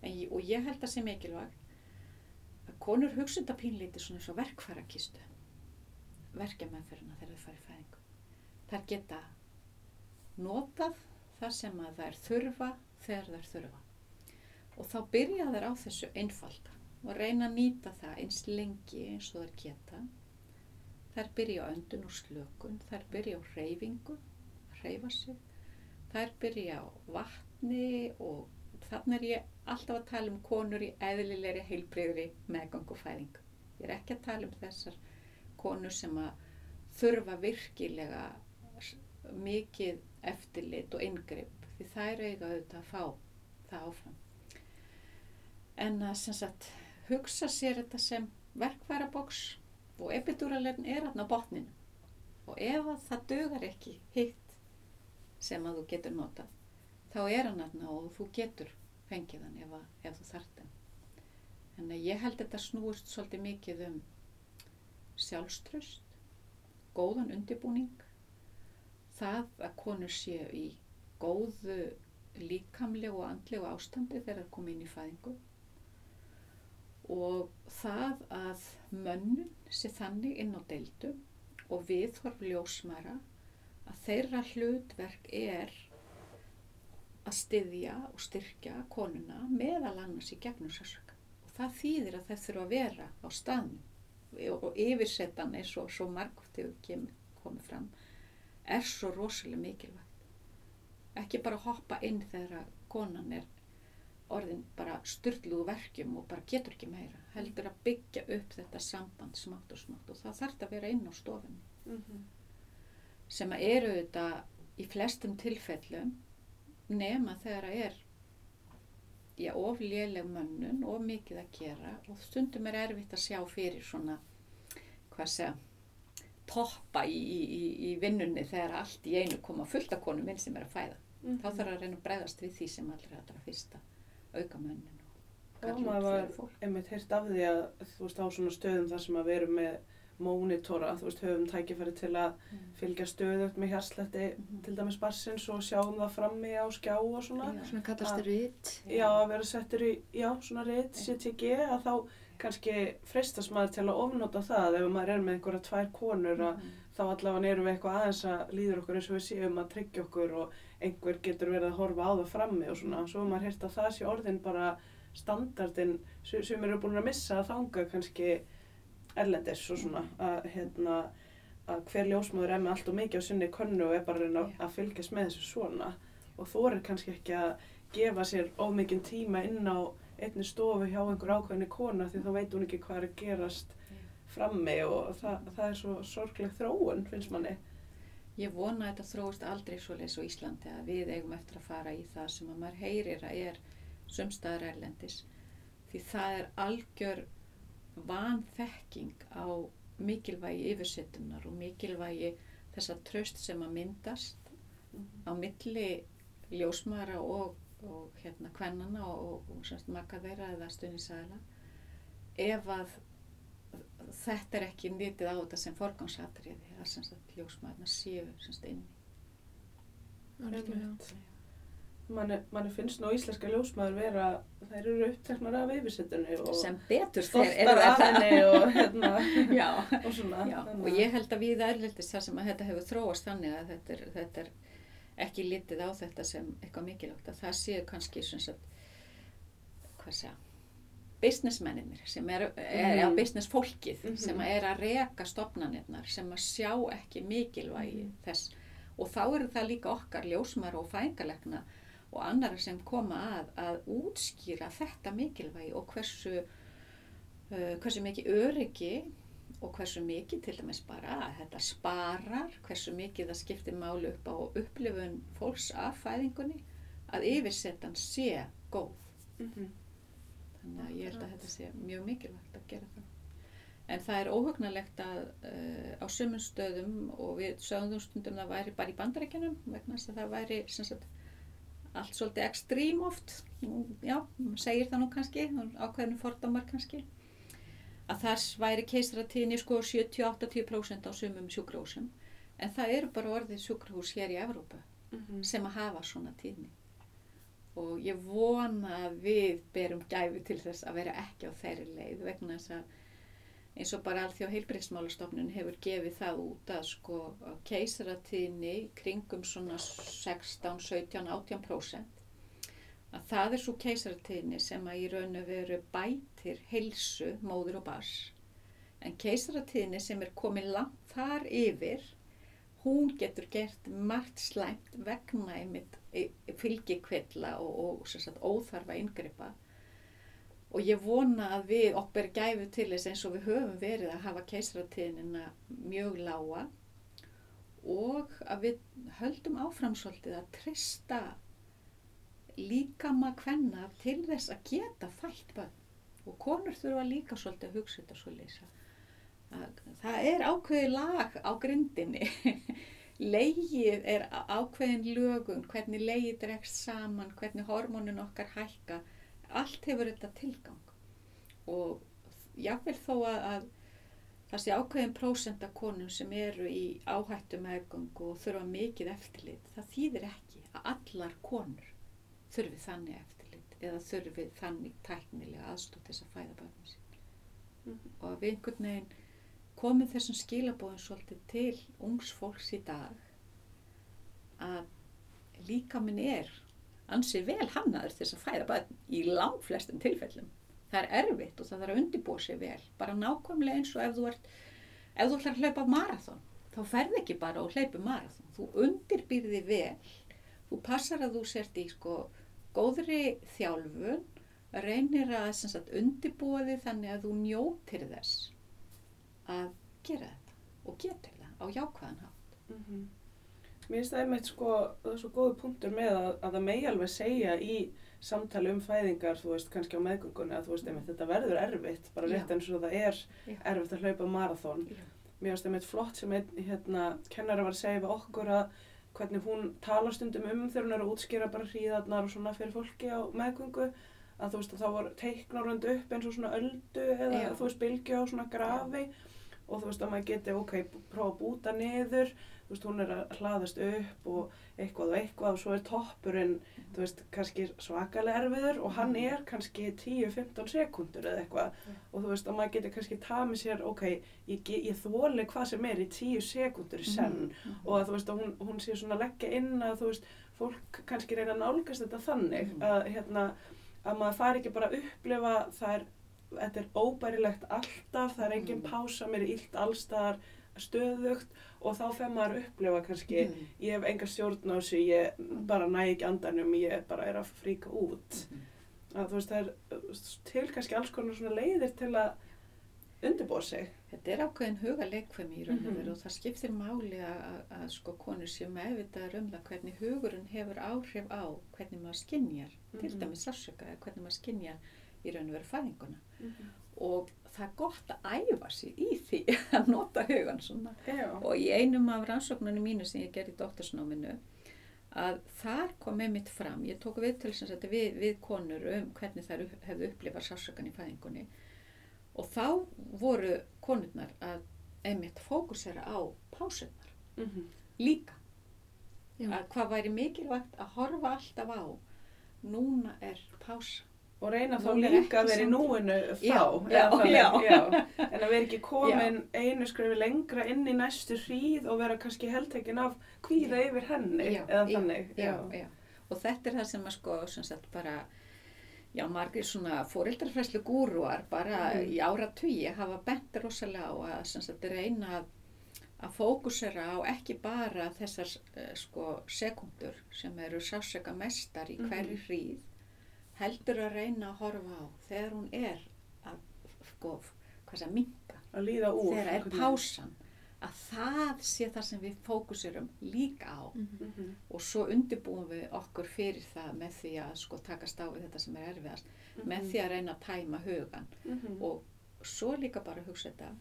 Ég- og ég held að sé mikilvægt að konur hugsa þetta pínlítið svona svo verkfærakistu verkja meðferðina þegar þau fara í fæðingu. Þær geta notað það sem að þær þurfa þegar þær þurfa og þá byrja þær á þessu einfalda og reyna að nýta það eins lengi eins og þær geta. Þær byrja á öndun og slökun, þær byrja á reyfingu, reyfa sig, þær byrja á vatni og þannig er ég alltaf að tala um konur í eðlilegri heilbreyðri meðgang og fæðingu. Ég er ekki að tala um þessar konur sem að þurfa virkilega mikið eftirlit og yngripp því þær eiga auðvitað að fá það áfram. En að sagt hugsa sér þetta sem verkfæraboks og epiduralinn er hann á botninu og ef að það dögar ekki hitt sem að þú getur notað þá er hann hann og þú getur fengið hann ef, að, ef þú þart hann. En ég held þetta snúist svolítið mikið um sjálfströst góðan undibúning það að konur séu í góðu líkamlegu og andlegu ástandi þegar það kom inn í fæðingu? Og það að mönnun sé þannig inn á deildum og viðhorf ljósmæra að þeirra hlutverk er að styðja og styrkja konuna meðal annars í gegnum sársöka og það þýðir að þeir þurfa að vera á staðnum og yfirsetan eins og svo margótt hefur komið fram er svo rosalega mikilvægt ekki bara hoppa inn þegar konan er orðin bara styrluðu verkjum og bara getur ekki meira heldur að byggja upp þetta samband smátt og smátt og það þarf að vera inn á stofunni Mm -hmm. sem að eru þetta í flestum tilfellum nema þegar að er já, of léleg mönnun of mikið að gera og stundum er erfitt að sjá fyrir svona hvað segja toppa í, í, í, vinnunni þegar allt í einu koma fullt af konum inn sem er að fæða Mhm. þá þarf að reyna að bregðast við því sem allra allra fyrsta auka mönnun og Já, kalla út maður var fólk. einmitt heyrt af því að þú veist á svona stöðum þar sem að við erum með mónitora, þú veist höfum tækifæri til að Mm. fylgja stöðut með hjarsletti Mhm. til dæmis barsins og sjáum það frammi á skjá og svona. Já. Svona þér vitt. Já, að vera settur í, já, svona reitt, CTG, að þá kannski freistast maður til að ofnota það ef maður er með einhverja tvær konur að Mhm. þá allavega erum við eitthvað aðeins að líður okkur eins og við séum að tryggja okkur og einhver getur verið að horfa á það frammi og svona. Svo maður heyrt að það sé orðin bara standardin sem eru búin að missa að þanga kannski erlendis og svona að hérna að hver ljósmaður er með allt og mikið á sinni könnu og er bara að að fylgjast með þessu svona og þú er kannski ekki að gefa sér of mikinn tíma inn á einni stofu hjá einhver ákveðinni kona því þá veit hún ekki hvað er að gerast frammi og það, það er svo sorgleg þróun finnst manni. Ég vona að þetta þróist aldrei svo leys á Íslandi að við eigum eftir að fara í það sem að maður heyrir að er sumstaðar erlendis. Því það er algjör vanþekking á mikilvægi yfirsettunar og mikilvægi þessa tröst sem að myndast á milli ljósmaðara og, og hérna kvennana og, og, og semst makka þeirra eða stunisæla ef að þetta er ekki nýtið á þetta sem forgangsatriði að semst að ljósmaðurna séu semst. Einmitt. Manni, manni finnst nú íslenska ljósmaður vera, þær eru uppteknar af yfirsettunni og Sem betur þeir af henni og hérna Já, og svona. já, og ég held að við erlendist þar sem að þetta hefur þróast þannig að þetta er, þetta er ekki litið á þetta sem eitthvað mikilvægt að það séu kannski svona sagt, hvað segja, businessmenninir sem er, er á Mhm. business fólkið Mhm. sem að er að reka stopnarnirnar sem að sjá ekki mikilvægi Mhm. þess og þá eru það líka okkar ljósmar og fængalegna og annara sem koma að að útskýra þetta mikilvægi og hversu uh, hversu mikið öryggi og hversu mikið til dæmis bara að þetta sparar, hversu mikið það skiptir máli upp á upplifun fólks af fæðingunni, að yfirsetan sé góð. Mhm. Þannig að ég held að þetta sé mjög mikilvægt að gera það. En það er óhugnalegt að uh, á sömum stöðum og við sögum stundum það væri bara í bandarækjunum vegna þess að það væri sagt, allt svolítið ekstrím oft, já, segir það nú kannski, ákveðinu fordómar kannski, að þess væri keisaratíðinni sko 70-80% á sumum sjúkrahúsum, en það eru bara orðið sjúkrahús hér í Evrópa Mhm. sem að hafa svona tíðni. Og ég vona að við berum gæfi til þess að vera ekki á þeirri leið vegna þess að eins og bara alþjóð heilbreyðsmálastofnun hefur gefið það út að sko að keisaratíðni kringum svona 16, 17, 18% að það er svo keisaratíðni sem að í raun og veru bætir heilsu móður og bars en keisaratíðni sem er komið langt þar yfir hún getur gert margt slæmt vegna einmitt fylgikvilla og, og sem sagt, óþarfa inngripa. Og ég vona að við okkur gæfu til þess eins og við höfum verið að hafa keisaratíðnina mjög lága og að við höldum áfram svolítið að trista líkama hvenna til þess að geta fætt bönn og konur þurfa líka svolítið að hugsa þetta svolítið að það er ákveði lag á grindinni. Legið er ákveðin lögun, hvernig legið dregst saman, hvernig hormónin okkar hækka, allt hefur þetta tilgang. Og jáfnveil þó að, að það sé ákveðin prósent af konum sem eru í áhættu meðgöngu og þurfa mikið eftirlit, það þýðir ekki að allar konur þurfi þannig eftirlit eða þurfi þannig tæknilega aðstótt þess að fæða börnum sín. Mhm. Og að við einhvern veginn komið þessum skilabóðum svolítið til ungs fólks í dag að líka minn er ansið vel hannaður þess að fæða börn í lang flestum tilfellum. Það er erfitt og það þarf að undibúa sig vel. Bara nákvæmlega eins og ef þú ert, ef þú ætlar að hlaupa marathón, þá ferð ekki bara og hlaupi marathón. Þú undirbýrði vel, þú passar að þú sért í sko góðri þjálfun, reynir að sagt, undibúa þig þannig að þú njótir þess að gera þetta og getur það á jákvæðan hátt. Mhm. Mér finnst það einmitt sko, það er svo góðu punktur með að, að það megi alveg segja í samtali um fæðingar, þú veist, kannski á meðgöngunni að þú veist, einmitt, þetta verður erfitt, bara rétt eins og það er Já. erfitt að hlaupa marathón. Já. Mér finnst einmitt flott sem einn, hérna, kennara var að segja við okkur að hvernig hún talar stundum um þegar hún er að útskýra bara hríðarnar og svona fyrir fólki á meðgöngu, að þú veist, að þá var teiknarund upp eins og svona öldu eða Já. þú veist, bylgju á svona grafi og þú veist að maður geti, ok, prófa að búta niður, veist, hún er að hlaðast upp og eitthvað og eitthvað og svo er toppurinn, þú veist, kannski svakalega erfiður og hann er kannski 10-15 sekundur eða eitthvað Já. og þú veist að maður geti kannski tamið sér, ok, ég, ég þóli hvað sem er í 10 sekundur í senn Mhm. og að þú veist að hún, hún sé svona leggja inn að þú veist, fólk kannski reyna að nálgast þetta þannig Mhm. að hérna, að maður fari ekki bara að upplifa það er, þetta er óbærilegt alltaf, það er engin Mhm. pása, mér er illt allstaðar stöðugt og þá fer maður að upplifa kannski, Mhm. ég hef enga stjórn á þessu, ég bara næ ekki andanum, ég bara er að fríka út Mhm. að þú veist það er uh, til kannski alls konar svona leiðir til að undirbúa sig. Þetta er ákveðin huga leikfemi í raun og Mhm. veru og það skiptir máli að, sko konur séu meðvitaðar um það hvernig hugurinn hefur áhrif á hvernig maður skinjar, til Mhm. dæmis sársöka hvernig maður skinjar í raun og veru fæðinguna. Mhm. Og það er gott að æfa sig í því að nota hugan svona. Já. Og í einum af rannsóknunum mínu sem ég gerði í doktorsnáminu að þar kom með mitt fram, ég tók við til þess að við, við konur um hvernig þær hefðu upplifað sársökan í fæðingunni og þá voru konurnar að einmitt fókusera á pásunar Mhm. líka. Já. Að hvað væri mikilvægt að horfa alltaf á, núna er pása. Og reyna þá líka að vera í núinu þá. Já, já, þannig, já. En að vera ekki komin einu skrefi lengra inn í næstu hríð og vera kannski heldtekinn af kvíða Já. yfir henni eða þannig. Já, já. Og þetta er það sem að sko, sem sagt bara, já, margir svona fóreldrafræslu gúruar bara Mhm. í áratugi hafa bent rosalega á að sem sagt reyna að, að fókusera á ekki bara þessar uh, sko sekundur sem eru sásöka mestar í hverju hríð, heldur að reyna að horfa á þegar hún er að sko, hvað sem minka, Að líða úr. þegar er pásan, að það sé það sem við fókuserum líka á. Mhm. og svo undirbúum við okkur fyrir það með því að sko takast á við þetta sem er erfiðast. Með því að reyna að tæma hugan Mhm. og svo líka bara hugsa þetta.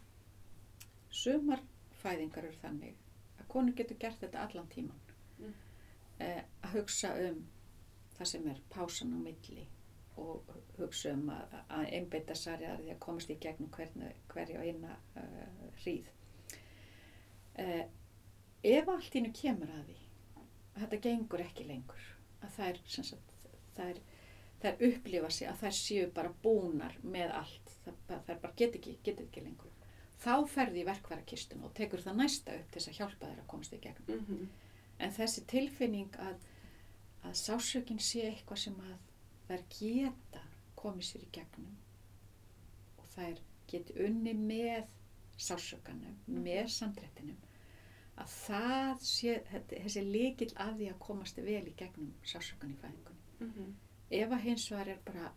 Sumar fæðingar eru þannig að konur getur gert þetta allan tíman Mm. eh, að hugsa um það sem er pásan á milli og hugsa um að, að einbeita særi að því að komast í gegnum hvernig, hverju eina uh, hríð. Eh, ef allt ínu kemur að því að þetta gengur ekki lengur að þær, sagt, þær, þær upplifa sig að þær séu bara búnar með allt það, þær bara get ekki, get ekki lengur. Þá ferði í verkværakistun og tekur það næsta upp til þess að hjálpa þær að komast í gegnum. Mhm. en þessi tilfinning að, að sásökin sé eitthvað sem að þær geta komið sér í gegnum og þær geti unni með sásökanum, með samdrættinum að það sé þetta- þessi líkil að því að komast vel í gegnum sásökan í fæðingunni Mhm. ef að hins vegar er bara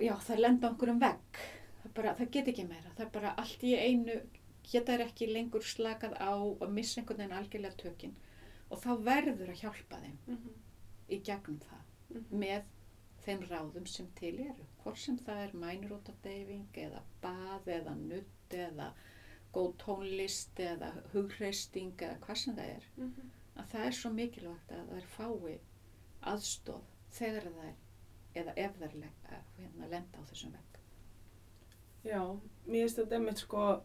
já það lenda á einhverjum vegg það, bara, það get ekki meira það er bara allt í einu geta þær ekki lengur slakað á og missa einhvern veginn algjörlega tökin og þá verður að hjálpa þeim Mhm. í gegnum það Mhm. með þeim ráðum sem til eru hvort sem það er mænrótadeyfing eða bað eða nutt eða góð tónlist eða hugreisting eða hvað sem það er Mhm. að það er svo mikilvægt að þær fái aðstof þegar þær eða ef þær le- eh, hérna, lenda á þessum vegg. Já, mér finnst þetta einmitt sko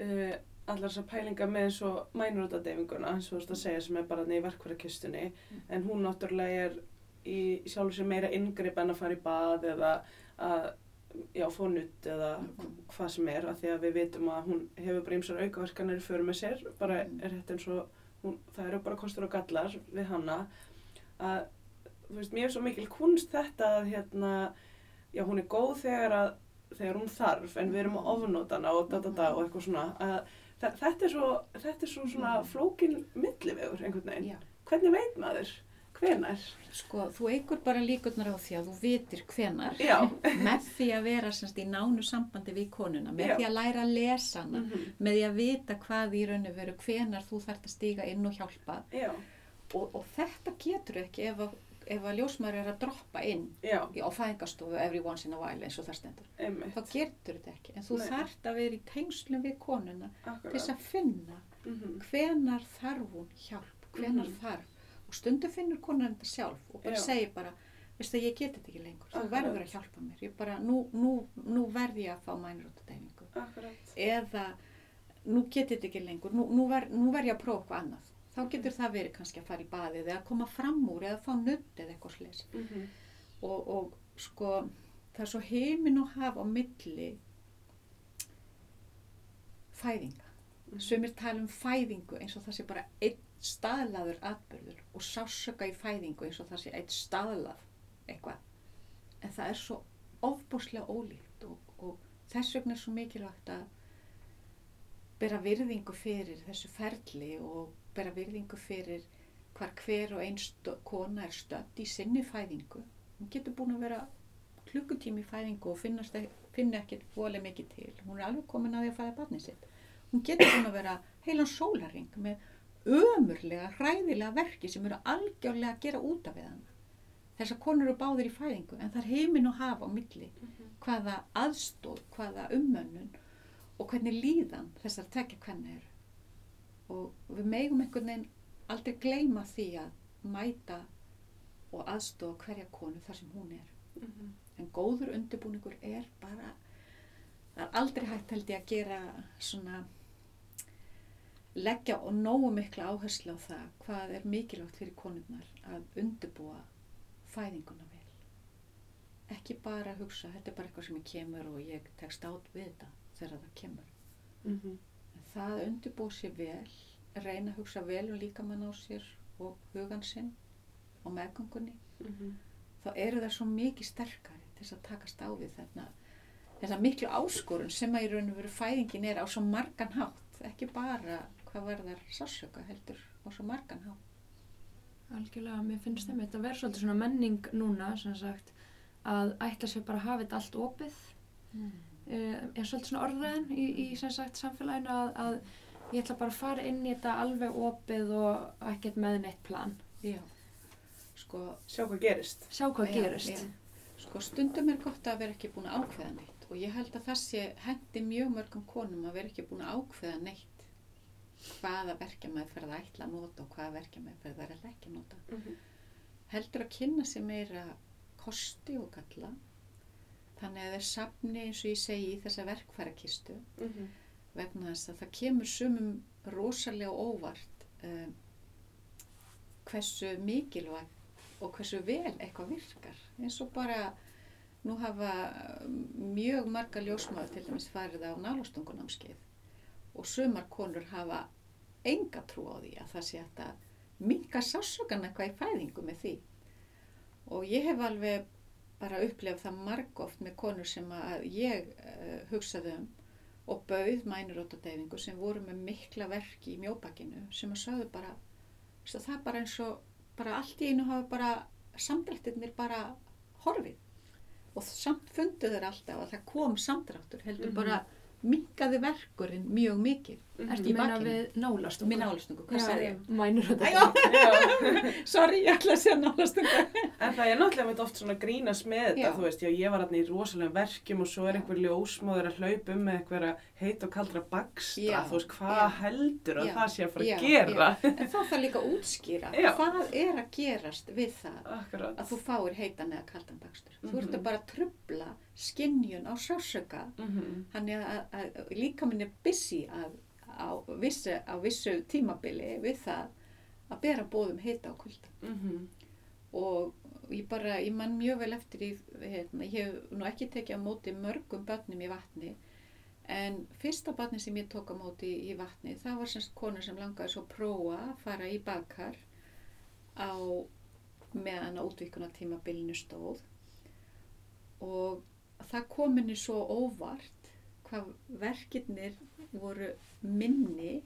uh, allar þessar pælingar með eins og mænurútadeyfinguna, eins og þú veist að segja sem er bara neyð verkværakistunni, Mm. en hún náttúrulega er í sjálfur sér meira inngrip en að fara í bað eða að já, fá nutt eða Mhm. hvað sem er, af því að við vitum að hún hefur bara ymsar aukaverkanir í för með sér, bara Mhm. er þetta eins og hún, það eru bara kostur og gallar við hana að, þú veist, mér er svo mikil kunst þetta að hérna, já, hún er góð þegar að þegar hún þarf, en við erum að ofnóta hana og da da da og eitthvað svona að þa- þetta er svo, þetta er svo svona Mhm. flókin millivegur einhvern veginn Já. hvernig veit maður, hvenær Sko, þú eigur bara líkurnar á því að þú vitir hvenar með því að vera semst í nánu sambandi við konuna, með Já. því að læra að lesa hana, Mhm. með því að vita hvað í raun og veru hvenar þú þarft að stíga inn og hjálpa já, og, og þetta getur ekki ef að, ef að ljósmaður er að droppa inn já, á fæðingastofu every once in a while eins og það stendur. einmitt. Þá getur þetta ekki, en þú Nei. þarft að vera í tengslum við konuna til þess að finna Mhm. hvenar þarf hún hjálp, hvenar Mhm. þarf. Og stundum finnur konan þetta sjálf og bara Já. segir bara, veistu að ég get þetta ekki lengur, þú verður að hjálpa mér, ég bara, nú, nú, nú verð ég að fá mænrótadeyfingu akkurat. Eða nú get þetta ekki lengur, nú, nú, ver, verð ég að prófa eitthvað annað, þá getur það verið kannski að fara í baðið eða koma fram úr eða fá nutt eða eitthvað slis Mhm. og, og sko það er svo heimin og haf á milli fæðinga Mhm. sumir tala um fæðingu eins og það sé bara einn staðlaður atbyrður og sásöka í fæðingu eins og það sé einn staðlað eitthvað en það er svo ofbúslega ólíkt og, og þess vegna er svo mikilvægt að bera virðingu fyrir þessu ferli og bera virðingu fyrir hvar hver og einn kona er stödd í sinni fæðingu hún getur búin að vera klukkutími í fæðingu og finnast, finna ekkert volið mikið til. Hún er alveg komin að því að fæða barnið sitt. Hún getur búin að vera heilan sólaring með ömurlega, hræðilega verki sem eru algjörlega að gera út af við hana. Þessar konur eru báðir í fæðingu en það er heiminn og hafa á milli hvaða aðstóð, hvaða ummönnun og hvernig líðan þessar tekja hvernig eru. Og við megum einhvern veginn aldrei gleyma því að mæta og aðstóða hverja konu þar sem hún er. En góður undirbúningur er bara, það er aldrei hægt held ég að gera svona, leggja og nógu mikla áherslu á það hvað er mikilvægt fyrir konurnar að undirbúa fæðinguna vel. Ekki bara að hugsa, þetta er bara eitthvað sem ég kemur og ég tekst át við þetta þegar það kemur. Mhm. En það að undirbúa sér vel, reyna að hugsa vel um líkamann á sér og hugan sinn og meðgöngunni, Mhm. þá eru það svo mikið sterkari til þess að takast á við þarna þessa miklu áskorun sem að í raun og veru fæðingin er á svo margan hátt, ekki bara hvað varðar sársöka heldur á svo margan hátt. Algjörlega, mér finnst þeim þetta að vera svolítið svona menning núna, sem sagt, að ætla sér bara að hafa þetta allt opið. Mm. Uh, er svolítið svona orðræðin í, í sem sagt, samfélaginu að, að ég ætla bara að fara inn í þetta alveg opið og ekkert með neitt plan. Já, sko, Sjá hvað gerist. Sjá hvað Já, gerist. já. Sko stundum er gott að vera ekki búin að ákveða neitt og ég held að það sé hendi mjög mörgum konum að vera ekki búin að ákveða neitt hvaða verkjamaðferð það ætla að nota og hvaða verkjamaðferð það er ekki að nota. Mhm. Heldur að kynna sér meira kosti og galla þannig að þeir sapni eins og ég segi í þessa verkfærakistu Mhm. vegna þess að það kemur sumum rosalega óvart um, hversu mikilvæg og hversu vel eitthvað virkar eins og bara nú hafa mjög marga ljósmaður til dæmis farið á nálastungunámskeið og sumar konur hafa enga trú á því að það sé að minka sásugan eitthvað í fæðingu með því og ég hef alveg bara upplefð það margóft með konur sem að ég uh, hugsaði um og bauð mænurótadeyfingu sem voru með mikla verki í mjóbakinu sem að sagðu bara það er bara eins og bara allt í einu hafa bara samdrættirnir bara horfið og samt fundu þeir alltaf að það kom samdráttur heldur Mhm. bara minkaði verkurinn mjög mikið Ertu Í að meina við nálastungu? með nálastungu, hvað sagði ég? Mænur þetta. Sorry, ég ætla að segja nálastungu En það er náttúrulega mitt oft svona grínast með þetta, Já. þú veist, já, ég var hérna í rosalega verkjum og svo er einhver ljósmóður að hlaupa um með einhverja heit og kaldra bakstra, Já, þú veist, hvað heldur að Já, það sé að fara já, að gera? en þá þarf líka að útskýra Já. hvað er að gerast við það Akkurat. að þú fáir heitan eða kaldan bakstur. Þú ert Mhm. að bara trubla skinnjun á sásöka Mhm. Þannig að, að, að líka minn er busy að, á, vissu, á vissu tímabili við það að bera bóðum heita á kulda. Mhm. Og ég bara, ég man mjög vel eftir í, hérna, ég hef nú ekki tekið á móti mörgum börnum í vatni, en fyrsta barni sem ég tók á móti í, vatni, það var semst konu sem langaði svo að prófa að fara í bakar á meðan að útvíkuna tímabilinu stóð og það kom henni svo óvart hvað verkirnir voru minni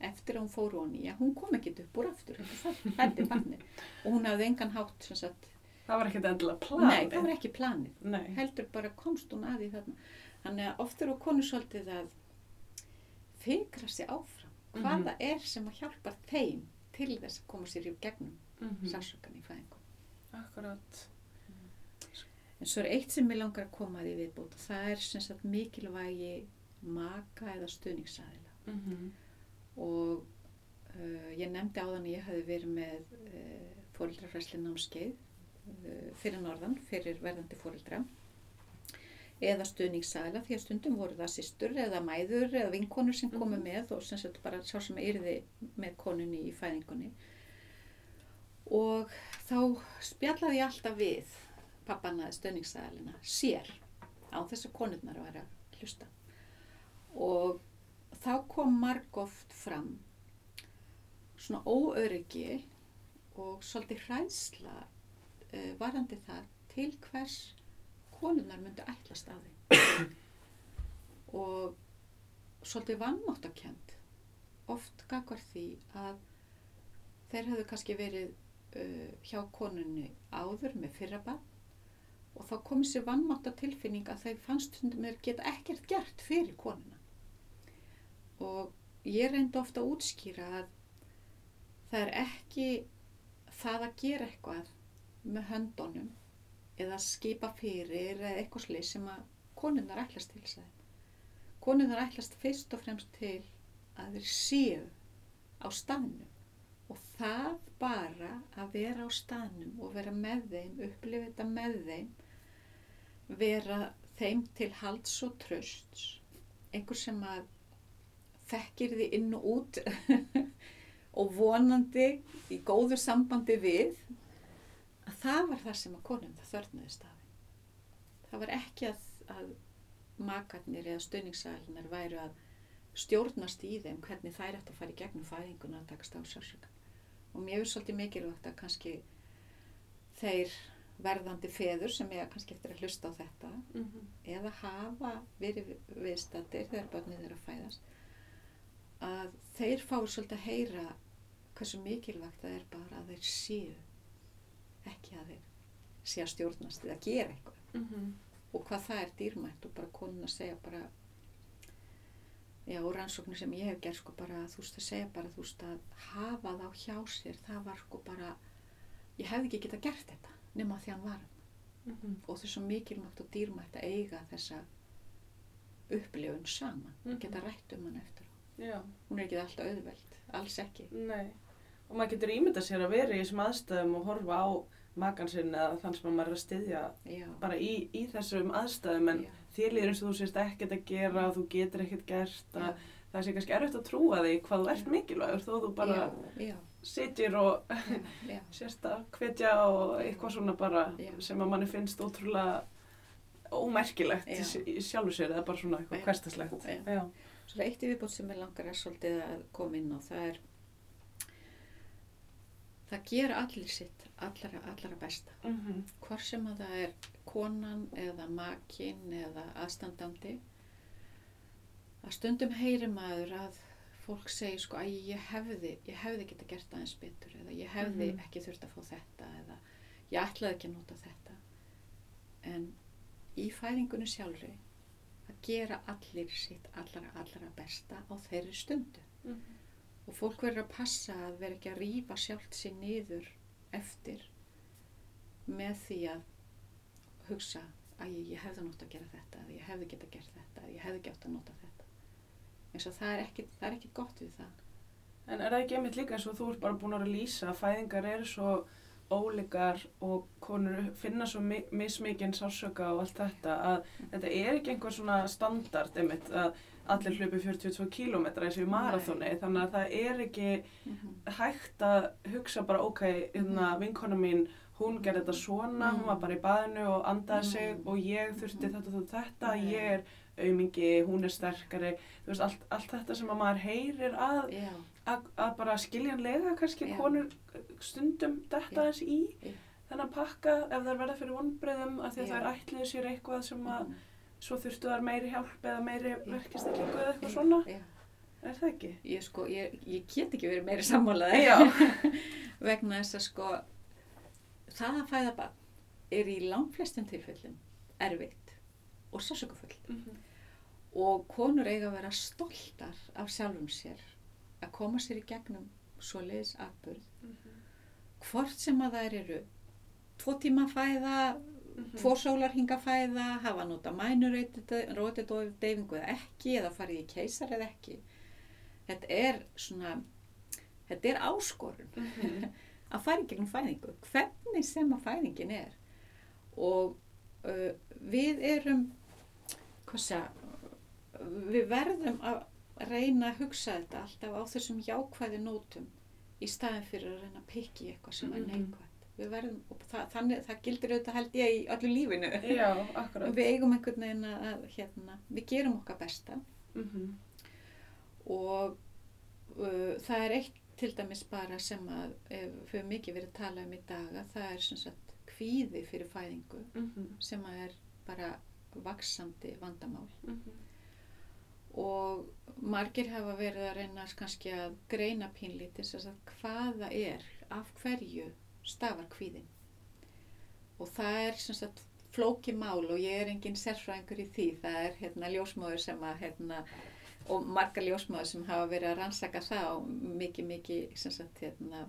eftir að hún fór honi, já hún kom ekkert upp úr aftur, þetta fætti barni og hún hafði engan hátt sem sagt, Það var ekkert endilega planið. nei það var ekki planið Nei. heldur bara komst hún að því þarna þannig að oft eru konur svolítið að fikra sig áfram hvað Mhm. það er sem að hjálpa þeim til þess að koma sér í gegnum Mhm. sársökan í fæðingu Akkurat. en svo er eitt sem ég langar að koma að því viðbútt og það er sem sagt mikilvægi maka eða stuðningsaðila Mhm. og uh, ég nefndi áðan að ég hafi verið með uh, fóreldrafræsli námskeið uh, fyrir norðan, fyrir verðandi fóreldra eða stuðningssæla því að stundum voru það systur eða mæður eða vinkonur sem komu Mhm. með og sem sagt bara sá sem yrði með konunni í fæðingunni og þá spjallaði ég alltaf við pappana stuðningssælina sér á þess að konurnar að vera hlusta og þá kom margóft fram. Svona óöryggi og svolítið hræðsla uh, varandi það til hvers konunnar myndu ætlast að þeim og svolítið vannmáttakend oft gagvar því að þeir hefðu kannski verið uh, hjá konunni áður með fyrra barn. Og þá kom sér vannmátt tilfinning að þeir fannst stundum þeir geta ekkert gert fyrir konuna og ég reyndi ofta að útskýra að það er ekki það að gera eitthvað með höndunum eða skipa fyrir eða eitthvað slið sem að konunnar ætlast til sæði. Konunnar ætlast fyrst og fremst til að þeir séu á staðnum og það bara að vera á staðnum og vera með þeim, upplifa þetta með þeim, vera þeim til halds og trösts, einhver sem að þekkir því inn og út og vonandi í góður sambandi við að það var það sem að konum það þörnaðist af. Það var ekki að, að makarnir eða stöðningssælinar væru að stjórnast í þeim hvernig þær ætti að fara í gegnum fæðinguna að takast á sársökan. Og mér er svolítið mikilvægt að kannski þeir verðandi feður sem ég kannski eftir að hlusta á þetta mm -hmm. eða hafa verið viðstættir þegar börnið er að fæðast að þeir fái svolítið að heyra hversu mikilvægt það er bara að þeir séu ekki að þeir sé að stjórnast eða gera eitthvað Mm -hmm. og hvað það er dýrmætt og bara konun að segja bara já og rannsóknir sem ég hef gert sko bara þú veist að segja bara þú veist að hafa þá hjá sér það var sko bara ég hefði ekki getað gert þetta nema því hann var Mm -hmm. og er svo mikilvægt og dýrmætt að eiga þessa upplifun saman Mhm. geta rætt um hann eftir Já, hún er ekki alltaf auðveld, alls ekki. Nei. Og maður getur ímyndað sér að vera í þessum aðstæðum og horfa á makan sinn eða þann sem maður er að styðja já, bara í, í þessum aðstæðum en þér líður eins og þú sést ekkert að gera, þú getur ekkert gert, að það sé kannski erfitt að trúa því hvað þú ert mikilvægur þó þú bara já, já, situr og sérst að hvetja og eitthvað svona bara Já. sem að manni finnst ótrúlega ómerkilegt í Já. sj- í sjálfu sér eða bara svona eitthvað hverstaslegt. Svo er eitt í viðbútt sem ég langar að svolítið að koma inn á, það er það gera allir sitt, allara, allara besta. Mm Hvort sem að það er konan eða makinn eða aðstandandi, að stundum heyri maður að fólk segir sko að ég hefði, ég hefði geta gert aðeins betur eða ég hefði Mhm. ekki þurft að fá þetta eða ég ætlaði ekki að nota þetta. En í fæðingunni sjálfri að gera allir sitt allara, allara besta á þeirri stundu. Og fólk verður að passa að vera ekki að rýfa sjálft sér niður eftir með því að hugsa að ég, ég hefði nátt að gera þetta eða ég hefði geta gert þetta eða ég hefði gett að nota þetta. Eins og það er ekki, það er ekki gott við það. En er það ekki einmitt líka eins og þú ert bara búin að lýsa að fæðingar eru svo ólíkar og konur finna svo mi mismikinn sársöka og allt þetta að þetta er ekki einhver svona standard einmitt að allir hlupi 42 km eins og í marathóni þannig að það er ekki hægt að hugsa bara ok, hérna vinkona mín hún gerði þetta svona, hún var bara í baðinu og andaði sig Mhm. og ég þurfti þetta og þetta, ég er aumingi, hún er sterkari. Þú veist, allt, allt þetta sem að maður heyrir að Já, að, að bara skiljanlega kannski Já. konur stundum detta þess í Já. þennan pakka ef þær verða fyrir vonbreiðum að því að Já. þær ætliðu sér eitthvað sem að Mhm. svo þurftu þær meiri hjálp eða meiri verkistillingu eða eitthvað svona er það ekki? Ég sko, ég, ég get ekki verið meiri sammálaði. Vegna þess að sko, það að fæða barn er í langflestum tilfellum erfitt og sásökufull. Og konur eiga að vera stoltar af sjálfum sér að koma sér í gegnum svoleiðis atbyrð. Hvort sem að þær eru tvo tíma fæða, tvo sólarhinga að fæða, hafa nota mænurótið og deyfingu eða ekki, eða farið í keisar eða ekki. Þetta er svona, þetta er áskorun að fara í gegnum fæðingu, hvernig sem að fæðingin er. Og uh, við erum, hvað segja, við verðum að reyna að hugsa þetta alltaf á þessum jákvæði nótum í staðin fyrir að reyna að pikki eitthvað sem er neikvægt. Við verðum, og það, þannig, það gildir auðvitað held ég í öllu lífinu. Já, akkurat. Við eigum einhvern veginn að, hérna, við gerum okkar besta Mm og uh, það er eitt til dæmis bara sem að eh, við höfum mikið verið að tala um í dag að það er sem sagt kvíði fyrir fæðingu sem að er bara vaksandi vandamál og margir hafa verið að reyna kannski að greina pínlítið sem sagt hvaða er, af hverju stafar kvíðin og það er sagt flóki mál og ég er engin sérfræðingur í því. Það er hérna ljósmóður sem að, hérna, og marga ljósmóður sem hafa verið að rannsaka það og mikið, mikið, sagt, hérna,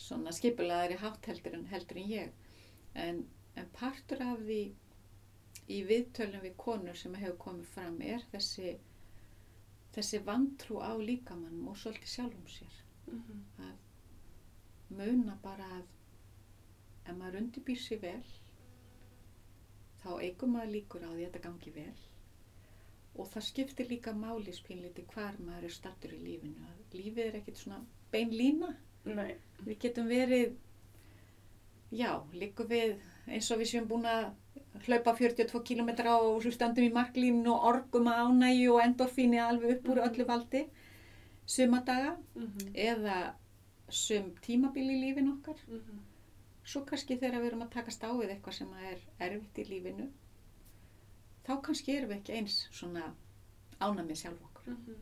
svona skipulaðari hátt heldur en, heldur en ég. En, en partur af því í viðtölum við konur sem hefur komið fram er þessi, þessi vantrú á líkamannum og svolítið sjálfum sér Mhm. muna bara að ef maður undirbýr sér vel þá eigum maður líkur á því að þetta gangi vel og það skiptir líka máli spínliti hvar maður er stattur í lífinu að lífið er ekkert svona bein lína Nei. við getum verið já, líku við eins og við séum búin að hlaupa 42 km og svo standum í marklínu og orgum að ánægju og endorfíni alveg upp úr öllu valdi sumadaga Mhm. eða sum tímabil í lífin okkar Mhm. svo kannski þegar við erum að takast á við eitthvað sem er erfitt í lífinu þá kannski erum við ekki eins svona ána með sjálf okkur Mhm.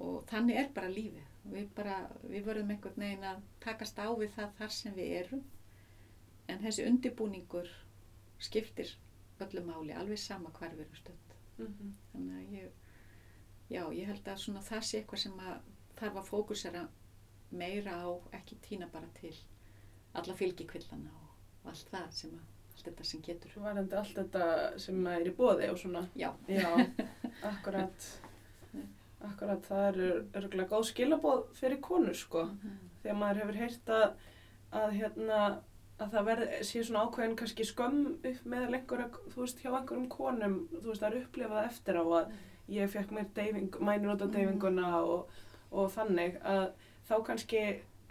og þannig er bara lífið við, við verðum einhvern veginn að takast á við það þar sem við erum en þessi undirbúningur skiptir öllu máli alveg sama erum stönd Mhm. þannig að ég já, ég held að svona það sé eitthvað sem að þarf að fókusera meira á ekki týna bara til alla fylgikvillana og allt það sem að allt þetta sem getur Varandi allt þetta sem er í bóði og svona. já, Já, akkurat. Akkurat, það eru örgulega góð skilabóð fyrir konur, sko. Mhm. Þegar maður hefur heyrt að, að hérna, að það verð, sé svona ákveðin kannski skömm upp með einhverja, þú veist, hjá einhverjum konum, þú veist, það er upplifað eftir á að ég fekk mér deyfing, mænur deyfinguna og, og þannig að þá kannski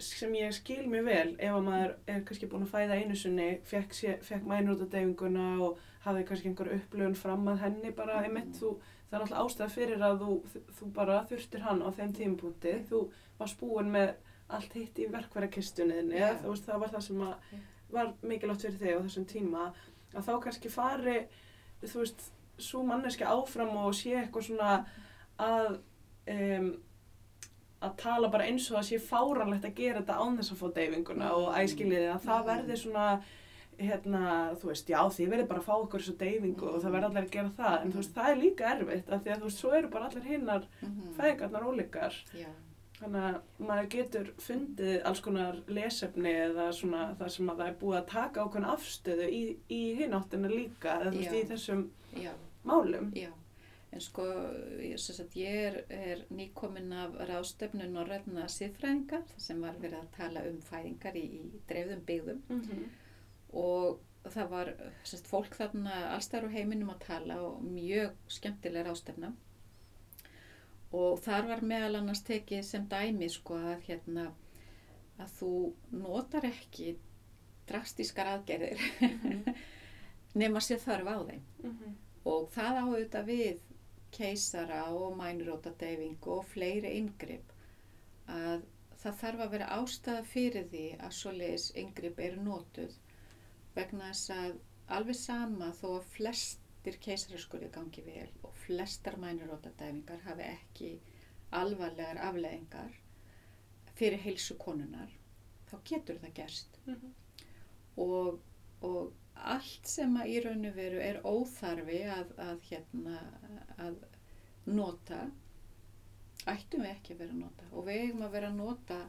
sem ég skil mér vel ef að maður er kannski búin að fæða einu sinni, fekk, fekk mænur deyfinguna og hafði kannski einhver upplifun fram að henni bara, einmitt, þú, það er alltaf ástæða fyrir að þú, þú bara þurftir hann á þeim tímapunkti, þú varst búin með allt hitt í verkverðarkistunniðinni, Já. þú veist, það var það sem að. Var mikilvægt fyrir þig á þessum tíma að þá kannski fari þú veist, svo manneski áfram og sé eitthvað svona að um, að tala bara eins og það sé fáranlegt að gera þetta án þess að fá deyfinguna og æskiliði að það Mhm. verði svona hérna, þú veist, já þið verði bara að fá okkur þessu deyfingu og það verði allir að gera það en þú veist, það er líka erfitt af því að þú veist, svo eru bara allir hinnar Mhm. fæðingarnar ólíkar já, Þannig að maður getur fundið alls konar lesefni eða svona það sem að það er búið að taka ákveðin afstöðu í, í hináttina líka eða þú veist í þessum já, málum. já. En sko, ég, sagt, ég er, er nýkomin af ráðstöfnu norræna siðfræðinga þar sem var verið að tala um fæðingar í, í dreifðum byggðum. Mm -hmm. og það var sagt, fólk þarna allstæður á heiminum að tala og mjög skemmtilega ráðstöfna og þar var meðal annars tekið sem dæmi sko að hérna að þú notar ekki drastískar aðgerðir nema sér þarf á þeim Mhm. og það á auðvitað við keisara og mænrótadeyfing og fleiri inngrip að það þarf að vera ástæða fyrir því að svoleiðis inngrip eru notuð vegna þess að alveg sama þó að flestir keisaraskurði gangi vel og flestar mænrótadeyfingar hafi ekki alvarlegar afleðingar fyrir heilsu konunar þá getur það gerst Mhm. og, og allt sem að í raun og veru er óþarfi að, að, hérna, að nota ættum við ekki að vera að nota og við eigum að vera að nota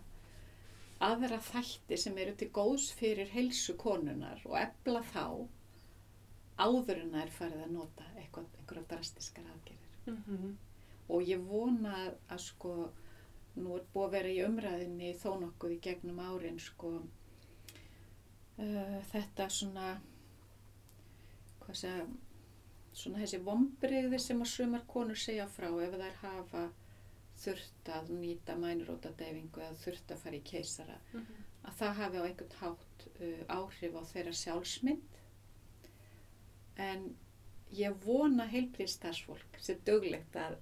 aðra þætti sem eru til góðs fyrir heilsu konunar og efla þá áður en það er farið að nota eitthvað, einhverja drastiskar aðgerðir Mhm. og ég vona að sko nú er búið að vera í umræðinni þó nokkuð í gegnum árin sko uh, þetta svona hvað segja svona þessi vombriði sem að sumar konur segja frá ef þær hafa þurft að nýta mænrótadeyfingu eða þurft að fara í keisara Mhm. að það hafi á einhvern hátt uh, áhrif á þeirra sjálfsmynd en ég vona heilbrið starfsfólk sem duglegt að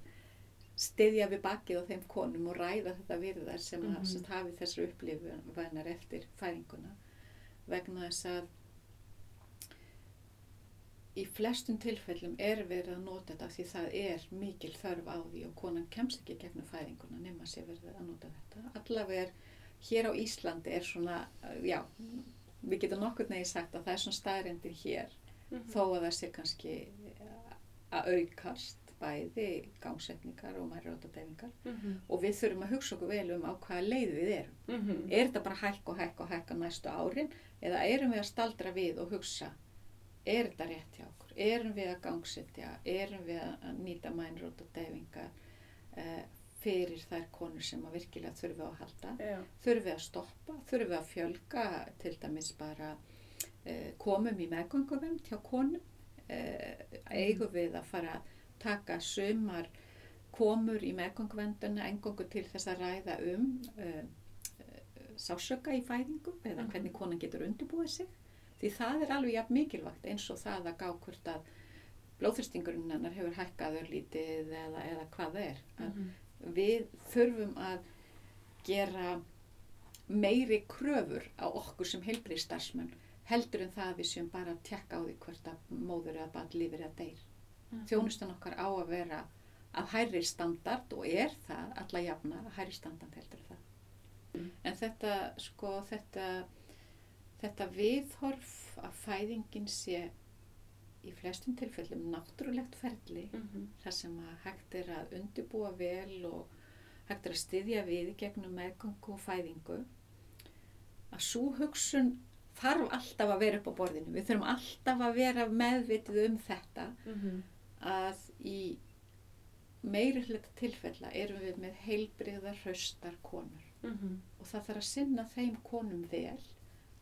styðja við bakið á þeim konum og ræða þetta við þær sem, mm sem hafi þessar upplifunar eftir fæðinguna. Vegna þess að í flestum tilfellum er verið að nota þetta því það er mikil þörf á því og konan kemst ekki gegnum fæðinguna nema sé verið að nota þetta. Allavega er hér á Íslandi er svona, já við getum nokkur neginn sagt að það er svona staðrendir hér Mhm. þó að það sé kannski að aukast bæði gangsetningar og mærirótadeyfingar Mhm. og við þurfum að hugsa okkur vel um á hvaða leið við erum. Mhm. Er þetta bara hækka og hækka og hækka næstu árin eða erum við að staldra við og hugsa er þetta rétt hjá okkur? Erum við að gangsetja? Erum við að nýta mærirótadeyfingar uh, fyrir þær konur sem að virkilega þurfum við að halda? Já. þurfum við að stoppa, þurfum við að fjölga til dæmis bara komum í meðgönguvend hjá konum uh, eigum við að fara að taka sumar komur í meðgönguvenduna engungu til þess að ræða um uh, sásöka í fæðingu eða Mhm. hvernig konan getur undirbúið sig því það er alveg jafn mikilvægt eins og það að gá hvort að blóðþyrstingurinn hennar hefur hækkaður lítið eða, eða hvað það er að Mhm. við þurfum að gera meiri kröfur á okkur sem heilbrið starfsmenn heldur en það að við séum bara að tekka á því hvort að móður eða barn lifir eða deyr. Mhm. Þjónustan okkar á að vera af hærri standard og er það alla jafna að hærri standard heldur það. Mm. En þetta, sko, þetta, þetta viðhorf að fæðingin sé í flestum tilfellum náttúrulegt ferli Mhm. þar sem að hægt er að undirbúa vel og hægt er að styðja við gegnum meðgöngu og fæðingu að svo hugsun þarf alltaf að vera upp á borðinu við þurfum alltaf að vera meðvitið um þetta Mhm. að í meiri hluta tilfella erum við með heilbriðar hraustar konur Mhm. og það þarf að sinna þeim konum vel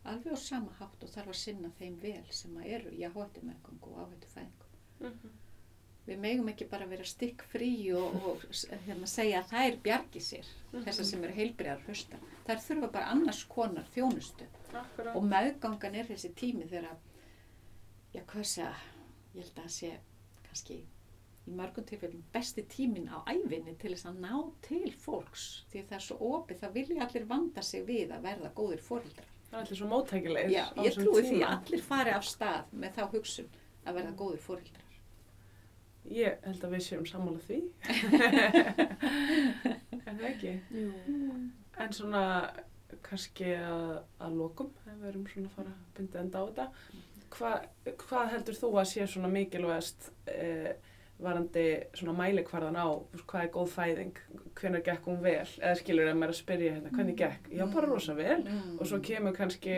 alveg á sama hátt og þarf að sinna þeim vel sem að eru í áhættu meðgöngu og áhættu fæðingu Mhm. Við megum ekki bara vera stikk frí og, og hérna, segja að þær bjargi sér Mhm. þessar sem eru heilbriðar hraustar þær þurfa bara annars konar þjónustu Akkurat. og meðgangan er þessi tími þegar já hvað segja ég held að það sé kannski í mörgum tilfellum besti tímin á æfinni til þess að ná til fólks því það er svo opið, það vilja allir vanda sig við að verða góðir fórildrar Það er allir svo móttækilegir. já, ég trúi því tíma. að allir fari af stað með þá hugsun að verða góðir fórildrar Ég held að við séum sammála því. en það ekki. Jú. En svona kannski að, að lokum, ef við erum svona að fara að binda enda á þetta. Hva, hvað heldur þú að sé svona mikilvægast eh, varandi svona mælikvarðan á hvað er góð fæðing, hvenær gekk hún vel, eða skilur að maður að spyrja hérna, hvernig gekk, já bara rosa vel mm. og svo kemur kannski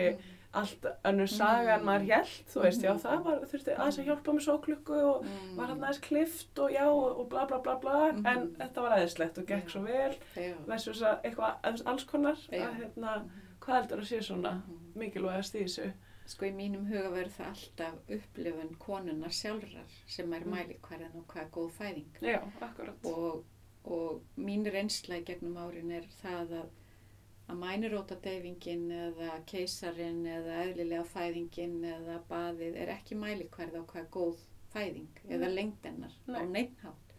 allt önnur saga en maður held, þú veist, já það var, þurfti aðeins að hjálpa með sóklukku og Mm. var hann aðeins klift og já og bla bla bla bla Mhm. en þetta var aðeinslegt og gekk svo vel Já. versus að eitthvað alls konar að hérna, hvað heldur að sé svona Mhm. mikilvægast í þessu Sko í mínum huga verður það alltaf upplifun konunar sjálfrar sem er Mm. mælikvarðan og hvað er góð fæðing. já, akkurat Og, og mín reynsla í gegnum árin er það að, að mænirótadeyfingin eða keisarinn eða eðlilega fæðingin eða baðið er ekki mælikvarð á hvað er góð fæðing eða Nei. lengdennar á Nei. neitthátt.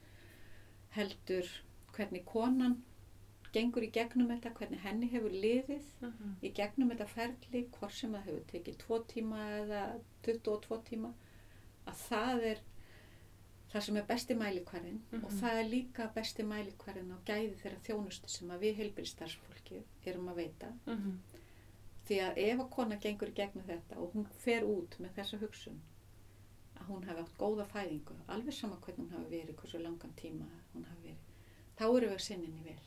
Heldur hvernig konan gengur í gegnum þetta, hvernig henni hefur liðið Mhm. í gegnum þetta ferli, hvort sem það hefur tekið tvo tíma eða 22 tíma, að það er það sem er besti mælikvarðin Mhm. og það er líka besti mælikvarðin á gæði þeirra þjónustu sem við heilbyrðstarfsfólki erum að veita. Mhm. Því að ef að kona gengur í gegnum þetta og hún fer út með þessa hugsun að hún hafi átt góða fæðingu, alveg sama hvernig hún hafi verið, hversu langan tíma hún hafi verið, þá eru við að sinninni vel.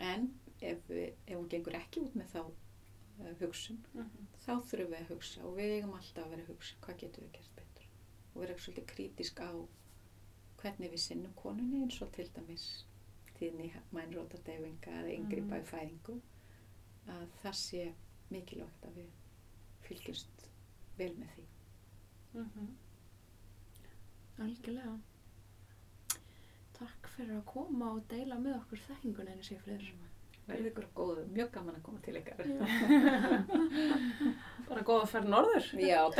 En ef, við, ef hún gengur ekki út með þá uh, hugsun, Mhm. þá þurfum við að hugsa og við eigum alltaf að vera að hugsa hvað getum við gert og vera svolítið krítisk á hvernig við sinnum konunni eins og til dæmis tíðni mænrótadeyfinga eða yngripa í fæðingu að það sé mikilvægt að við fylgjumst vel með því. Mhm. Algjörlega. Takk fyrir að koma og deila með okkur þekkingunni henni Sigfriður. Verðið ykkur góðu, mjög gaman að koma til ykkar. bara góða ferð norður Já.